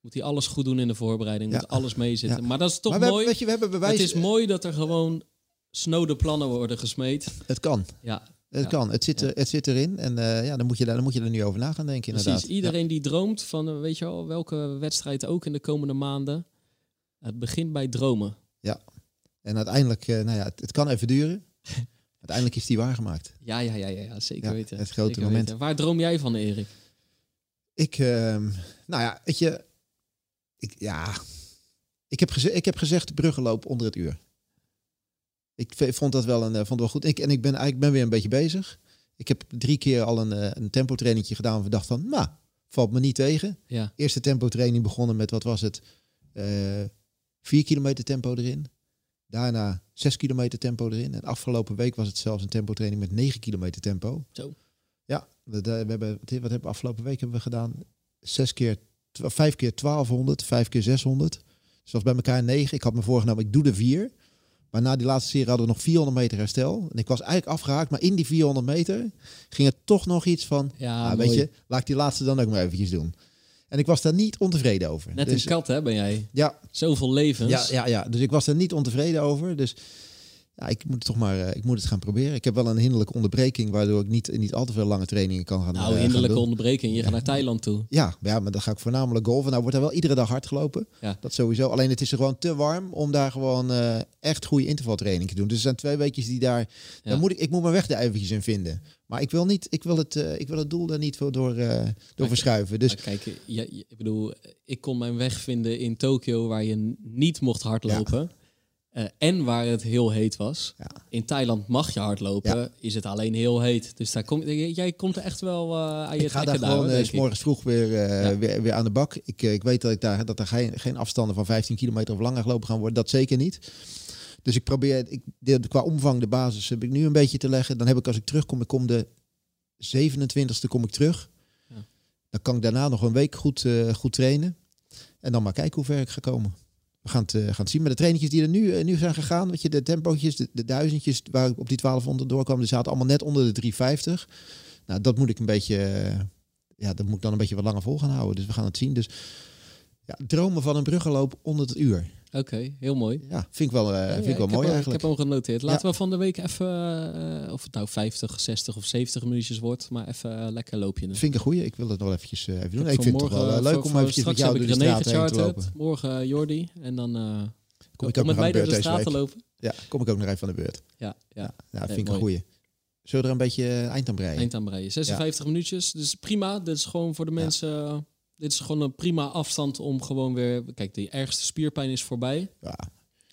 moet hij alles goed doen in de voorbereiding. Moet alles meezitten. Maar dat is toch maar mooi. hebben, je, we hebben bewijs. het is mooi dat er gewoon snode plannen worden gesmeed. Het kan. Ja, Het Ja. kan. Het zit, Ja. er, het zit erin. En eh, ja, dan moet, je daar, dan moet je er nu over na gaan denken, precies. inderdaad. Iedereen die droomt van, eh, weet je wel, welke wedstrijd ook in de komende maanden. Het begint bij dromen. Ja. En uiteindelijk, eh, nou ja, het, het kan even duren. (laughs) uiteindelijk is die waargemaakt. Ja, ja, ja, ja, ja zeker weten. het grote Zeker moment. weten. Waar droom jij van, Erik? Ik, ehm, nou ja, weet je, ik, ja, ik heb, geze ik heb gezegd bruggenloop onder het uur. Ik vond dat wel een, eh, vond het wel goed. Ik, en ik ben eigenlijk ben weer een beetje bezig. Ik heb drie keer al een, eh, een tempotrainingje gedaan. We dacht van, nou, valt me niet tegen. Ja. Eerste tempotraining begonnen met, wat was het? Eh vier kilometer tempo erin. Daarna zes kilometer tempo erin. En afgelopen week was het zelfs een tempotraining met negen kilometer tempo. Zo. Ja, we, we hebben, wat hebben we afgelopen week hebben we gedaan? Zes keer, vijf keer 1200, vijf keer 600. Dus dat was bij elkaar negen. Ik had me voorgenomen, ik doe er vier. Maar na die laatste serie hadden we nog 400 meter herstel. En ik was eigenlijk afgehaakt, maar in die 400 meter ging het toch nog iets van... Ja, ah, weet je, laat ik die laatste dan ook maar eventjes doen. En ik was daar niet ontevreden over. Net dus, een kat, hè, ben jij? Ja, Zoveel levens. ja, ja, ja, dus ik was er niet ontevreden over. Dus ja, ik moet het toch maar eh, ik moet het gaan proberen. Ik heb wel een hinderlijke onderbreking, waardoor ik niet, niet al te veel lange trainingen kan gaan Nou, gaan hinderlijke onderbreking. Je gaat naar Thailand toe. Ja, ja, maar dan ga ik voornamelijk golven. Nou wordt er wel iedere dag hard gelopen. Ja. Dat sowieso. Alleen het is er gewoon te warm om daar gewoon eh, echt goede intervaltraining te doen. Dus er zijn twee weekjes die daar... Ja. Dan moet ik, ik moet mijn weg er eventjes in vinden. Maar ik wil, niet, ik wil, het, ik wil het doel daar niet voor door, door verschuiven. Dus kijk, je, je- ik bedoel, ik kon mijn weg vinden in Tokio waar je niet mocht hardlopen. Eh, en waar het heel heet was. Ja. In Thailand mag je hardlopen, Ja. is het alleen heel heet. Dus daar kom, jij komt er echt wel eh, aan je ik ga daar gewoon eh, s morgens vroeg weer, Ja. weer, weer aan de bak. Ik, ik weet dat, ik daar, dat er geen, geen afstanden van 15 kilometer of langer gelopen gaan worden. Dat zeker niet. Dus ik probeer, ik, de, qua omvang, de basis heb ik nu een beetje te leggen. Dan heb ik als ik terugkom, ik kom de 27e kom ik terug. Ja. Dan kan ik daarna nog een week goed, goed trainen. En dan maar kijken hoe ver ik ga komen. We gaan het, eh, gaan zien. Maar de trainingjes die er nu, eh, nu zijn gegaan, weet je, de tempootjes, de, de duizendjes waar ik op die 1200 doorkwam, die zaten allemaal net onder de 350. Nou, dat moet ik een beetje, eh, ja, dat moet ik dan een beetje wat langer vol gaan houden. Dus we gaan het zien. Dus ja, dromen van een bruggenloop onder het uur. Oké, heel mooi. Ja, vind ik wel, eh, Ja, vind ik wel mooi eigenlijk. Ik heb hem genoteerd. Laten we van de week even, eh, of het nou 50, 60 of 70 minuutjes wordt, maar even eh, lekker loopje. Vind ik een goeie. Ik wil het nog eventjes even doen. Ik vind het toch wel leuk voor- om eventjes met jou door de straat heen te lopen. Morgen Jordi. En dan Kom ik ook met nog mij aan de door beurt de deze straat te lopen. Ja, kom ik ook nog even aan de beurt. Ja, ja. Ja, Nee, vind ik een goeie. Zullen we er een beetje eind aan breien? Eind aan breien. 56 minuutjes. Dus prima. Dit is gewoon voor de mensen. Dit is gewoon een prima afstand om gewoon weer. Kijk, de ergste spierpijn is voorbij. Ja,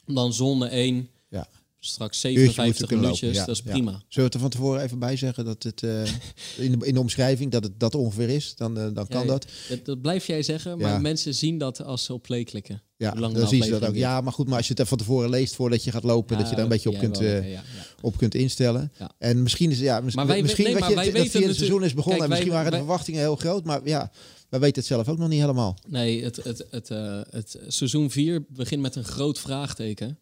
Dan zone 1. ja. Straks Uurtje moeten 57 kunnen minuutjes. ja, dat is ja. prima. Zullen we het er van tevoren even bij zeggen dat het eh, (laughs) in, de, in de omschrijving dat het dat ongeveer is? Dan, eh, dan kan dat. Dat, dat blijf jij zeggen, maar mensen zien dat als ze op play klikken. Ja, dan de zie je dat ook. Ja, maar goed, maar als je het van tevoren leest voordat je gaat lopen, dat je daar een beetje op, kunt, wel, eh, op kunt instellen. En misschien is ja, mis- Maar wij- misschien nee, maar je, wij weten het seizoen is begonnen Kijk, en misschien wij- waren de wij- verwachtingen heel groot, maar ja, wij weten het zelf ook nog niet helemaal. Nee, het, het, het, eh, het seizoen 4 begint met een groot vraagteken.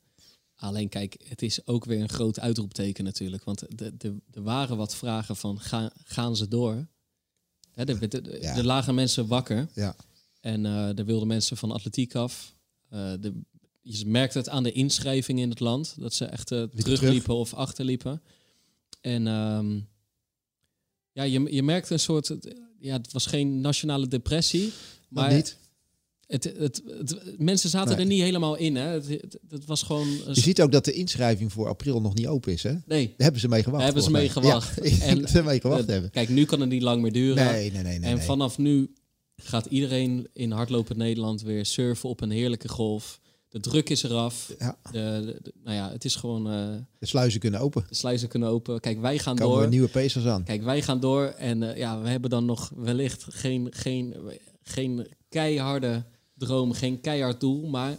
Alleen kijk, het is ook weer een groot uitroepteken natuurlijk. Want de- de- er waren wat vragen van, ga, gaan ze door? Hè, er, er, er- Ja. er lagen mensen wakker. Ja. En eh er wilden mensen van atletiek af. Eh, de, je merkt het aan de inschrijvingen in het land. Dat ze echt terugliepen of achterliepen. En ehm, ja, je, je merkt een soort... Ja, het was geen nationale depressie. Maar niet. het, het, het, mensen zaten Nee. er niet helemaal in. Hè? Het, was gewoon... een Je ziet ook dat de inschrijving voor april nog niet open is, hè? Daar nee, hebben ze mee gewacht. Daar hebben ze mee gewacht. Ja, (laughs) En- dat ze mee gewacht eh, hebben. kijk, nu kan het niet lang meer duren. Nee, nee, nee, nee. en vanaf nu gaat iedereen in hardlopen Nederland weer surfen op een heerlijke golf. De druk is eraf. Ja, De, nou ja, het is gewoon... eh, de sluizen kunnen open. de sluizen kunnen open. Kijk, wij gaan Komen door. weer nieuwe pacers aan. Kijk, wij gaan door en eh, ja, we hebben dan nog wellicht geen, geen, geen keiharde droom, geen keihard doel, maar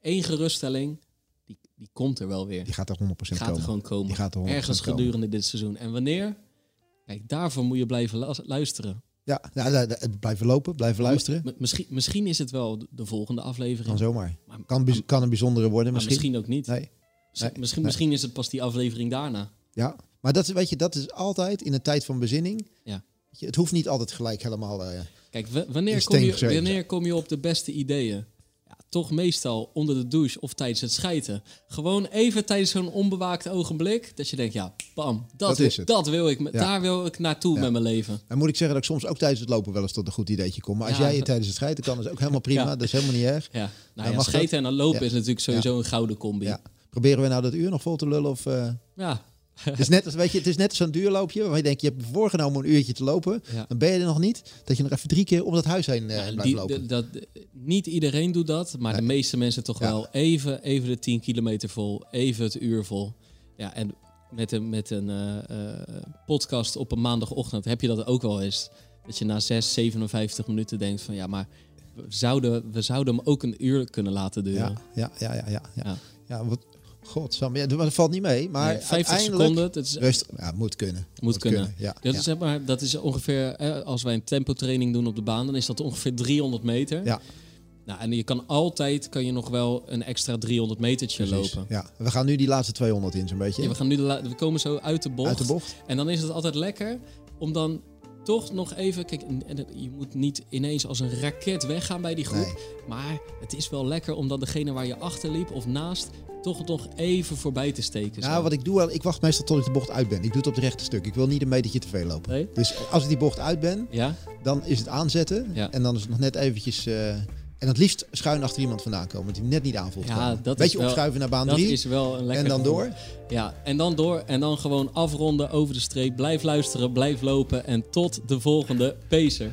één geruststelling, die, die komt er wel weer. Die gaat er 100% Die gaat komen. er gewoon komen. Die gaat er 100% Ergens komen. gedurende dit seizoen. En wanneer? Kijk, daarvoor moet je blijven lu- luisteren. Ja, ja, blijven lopen, blijven luisteren. M- misschien, misschien is het wel de- de volgende aflevering. Kan zomaar. Maar- Kan, kan een bijzondere worden maar misschien. misschien ook niet. Nee. Misschien, nee, misschien, nee. misschien is het pas die aflevering daarna. Ja, maar dat, is- weet je, dat is altijd in een tijd van bezinning. Ja. Je, het hoeft niet altijd gelijk helemaal... eh, Kijk, wanneer kom, je, wanneer kom je op de beste ideeën? Toch meestal onder de douche of tijdens het schijten. Gewoon even tijdens zo'n onbewaakt ogenblik. Dat je denkt, ja, bam, dat, Dat wil, is het. dat wil ik. Ja. Daar wil ik naartoe Ja. met mijn leven. Dan moet ik zeggen dat ik soms ook tijdens het lopen wel eens tot een goed ideetje kom. Maar als Ja. jij je tijdens het schijten kan, is ook helemaal prima. Dat is helemaal niet erg. Ja, nou Dan schijten en dan lopen is natuurlijk sowieso een gouden combi. Proberen we nou dat uur nog vol te lullen? Of, eh, Ja, het, is net als, weet je, het is net als zo'n duurloopje waarvan je denkt, je hebt voorgenomen een uurtje te lopen. Ja. Dan ben je er nog niet. Dat je nog even drie keer om dat huis heen Ja, blijft die- lopen. dat, niet iedereen doet dat, maar de meeste mensen toch Ja. wel even, even de 10 kilometer vol, even het uur vol. Ja, en met een, met een eh, eh, podcast op een maandagochtend heb je dat ook wel eens. Dat je na 6, 57 minuten denkt van ja, maar we zouden, we zouden hem ook een uur kunnen laten duren. Ja, ja, ja, ja. ja, ja. Ja. ja wat, God, ja, dat valt niet mee. Maar Nee, 50 uiteindelijk- seconden, dat is, Rust, ja, moet kunnen. moet kunnen. Ja, Dat, ja. is, zeg maar, dat is ongeveer, als wij een tempotraining doen op de baan, dan is dat ongeveer 300 meter. Ja. Nou, en je kan altijd kan je nog wel een extra 300 metertje Precies. lopen. Ja, we gaan nu die laatste 200 in zo'n beetje. Ja, we, gaan nu de we komen zo uit de bocht. Uit de bocht. En dan is het altijd lekker om dan toch nog even... Kijk, je moet niet ineens als een raket weggaan bij die groep. Nee. Maar het is wel lekker om dan degene waar je achter liep of naast... toch nog even voorbij te steken. Nou, zo. wat ik doe, wel, ik wacht meestal tot ik de bocht uit ben. Ik doe het op het rechte stuk. Ik wil niet een metertje te veel lopen. Nee? Dus als ik die bocht uit ben, Ja? dan is het aanzetten. Ja. En dan is het nog net eventjes... eh, en het liefst schuin achter iemand vandaan komen. Dat hij hem net niet aanvoelt. Ja, dat is Beetje wel- opschuiven naar baan Dat 3. is wel een lekker En dan gevoel. door. Ja, en dan door. En dan gewoon afronden over de streep. Blijf luisteren, blijf lopen. En tot de volgende pacer.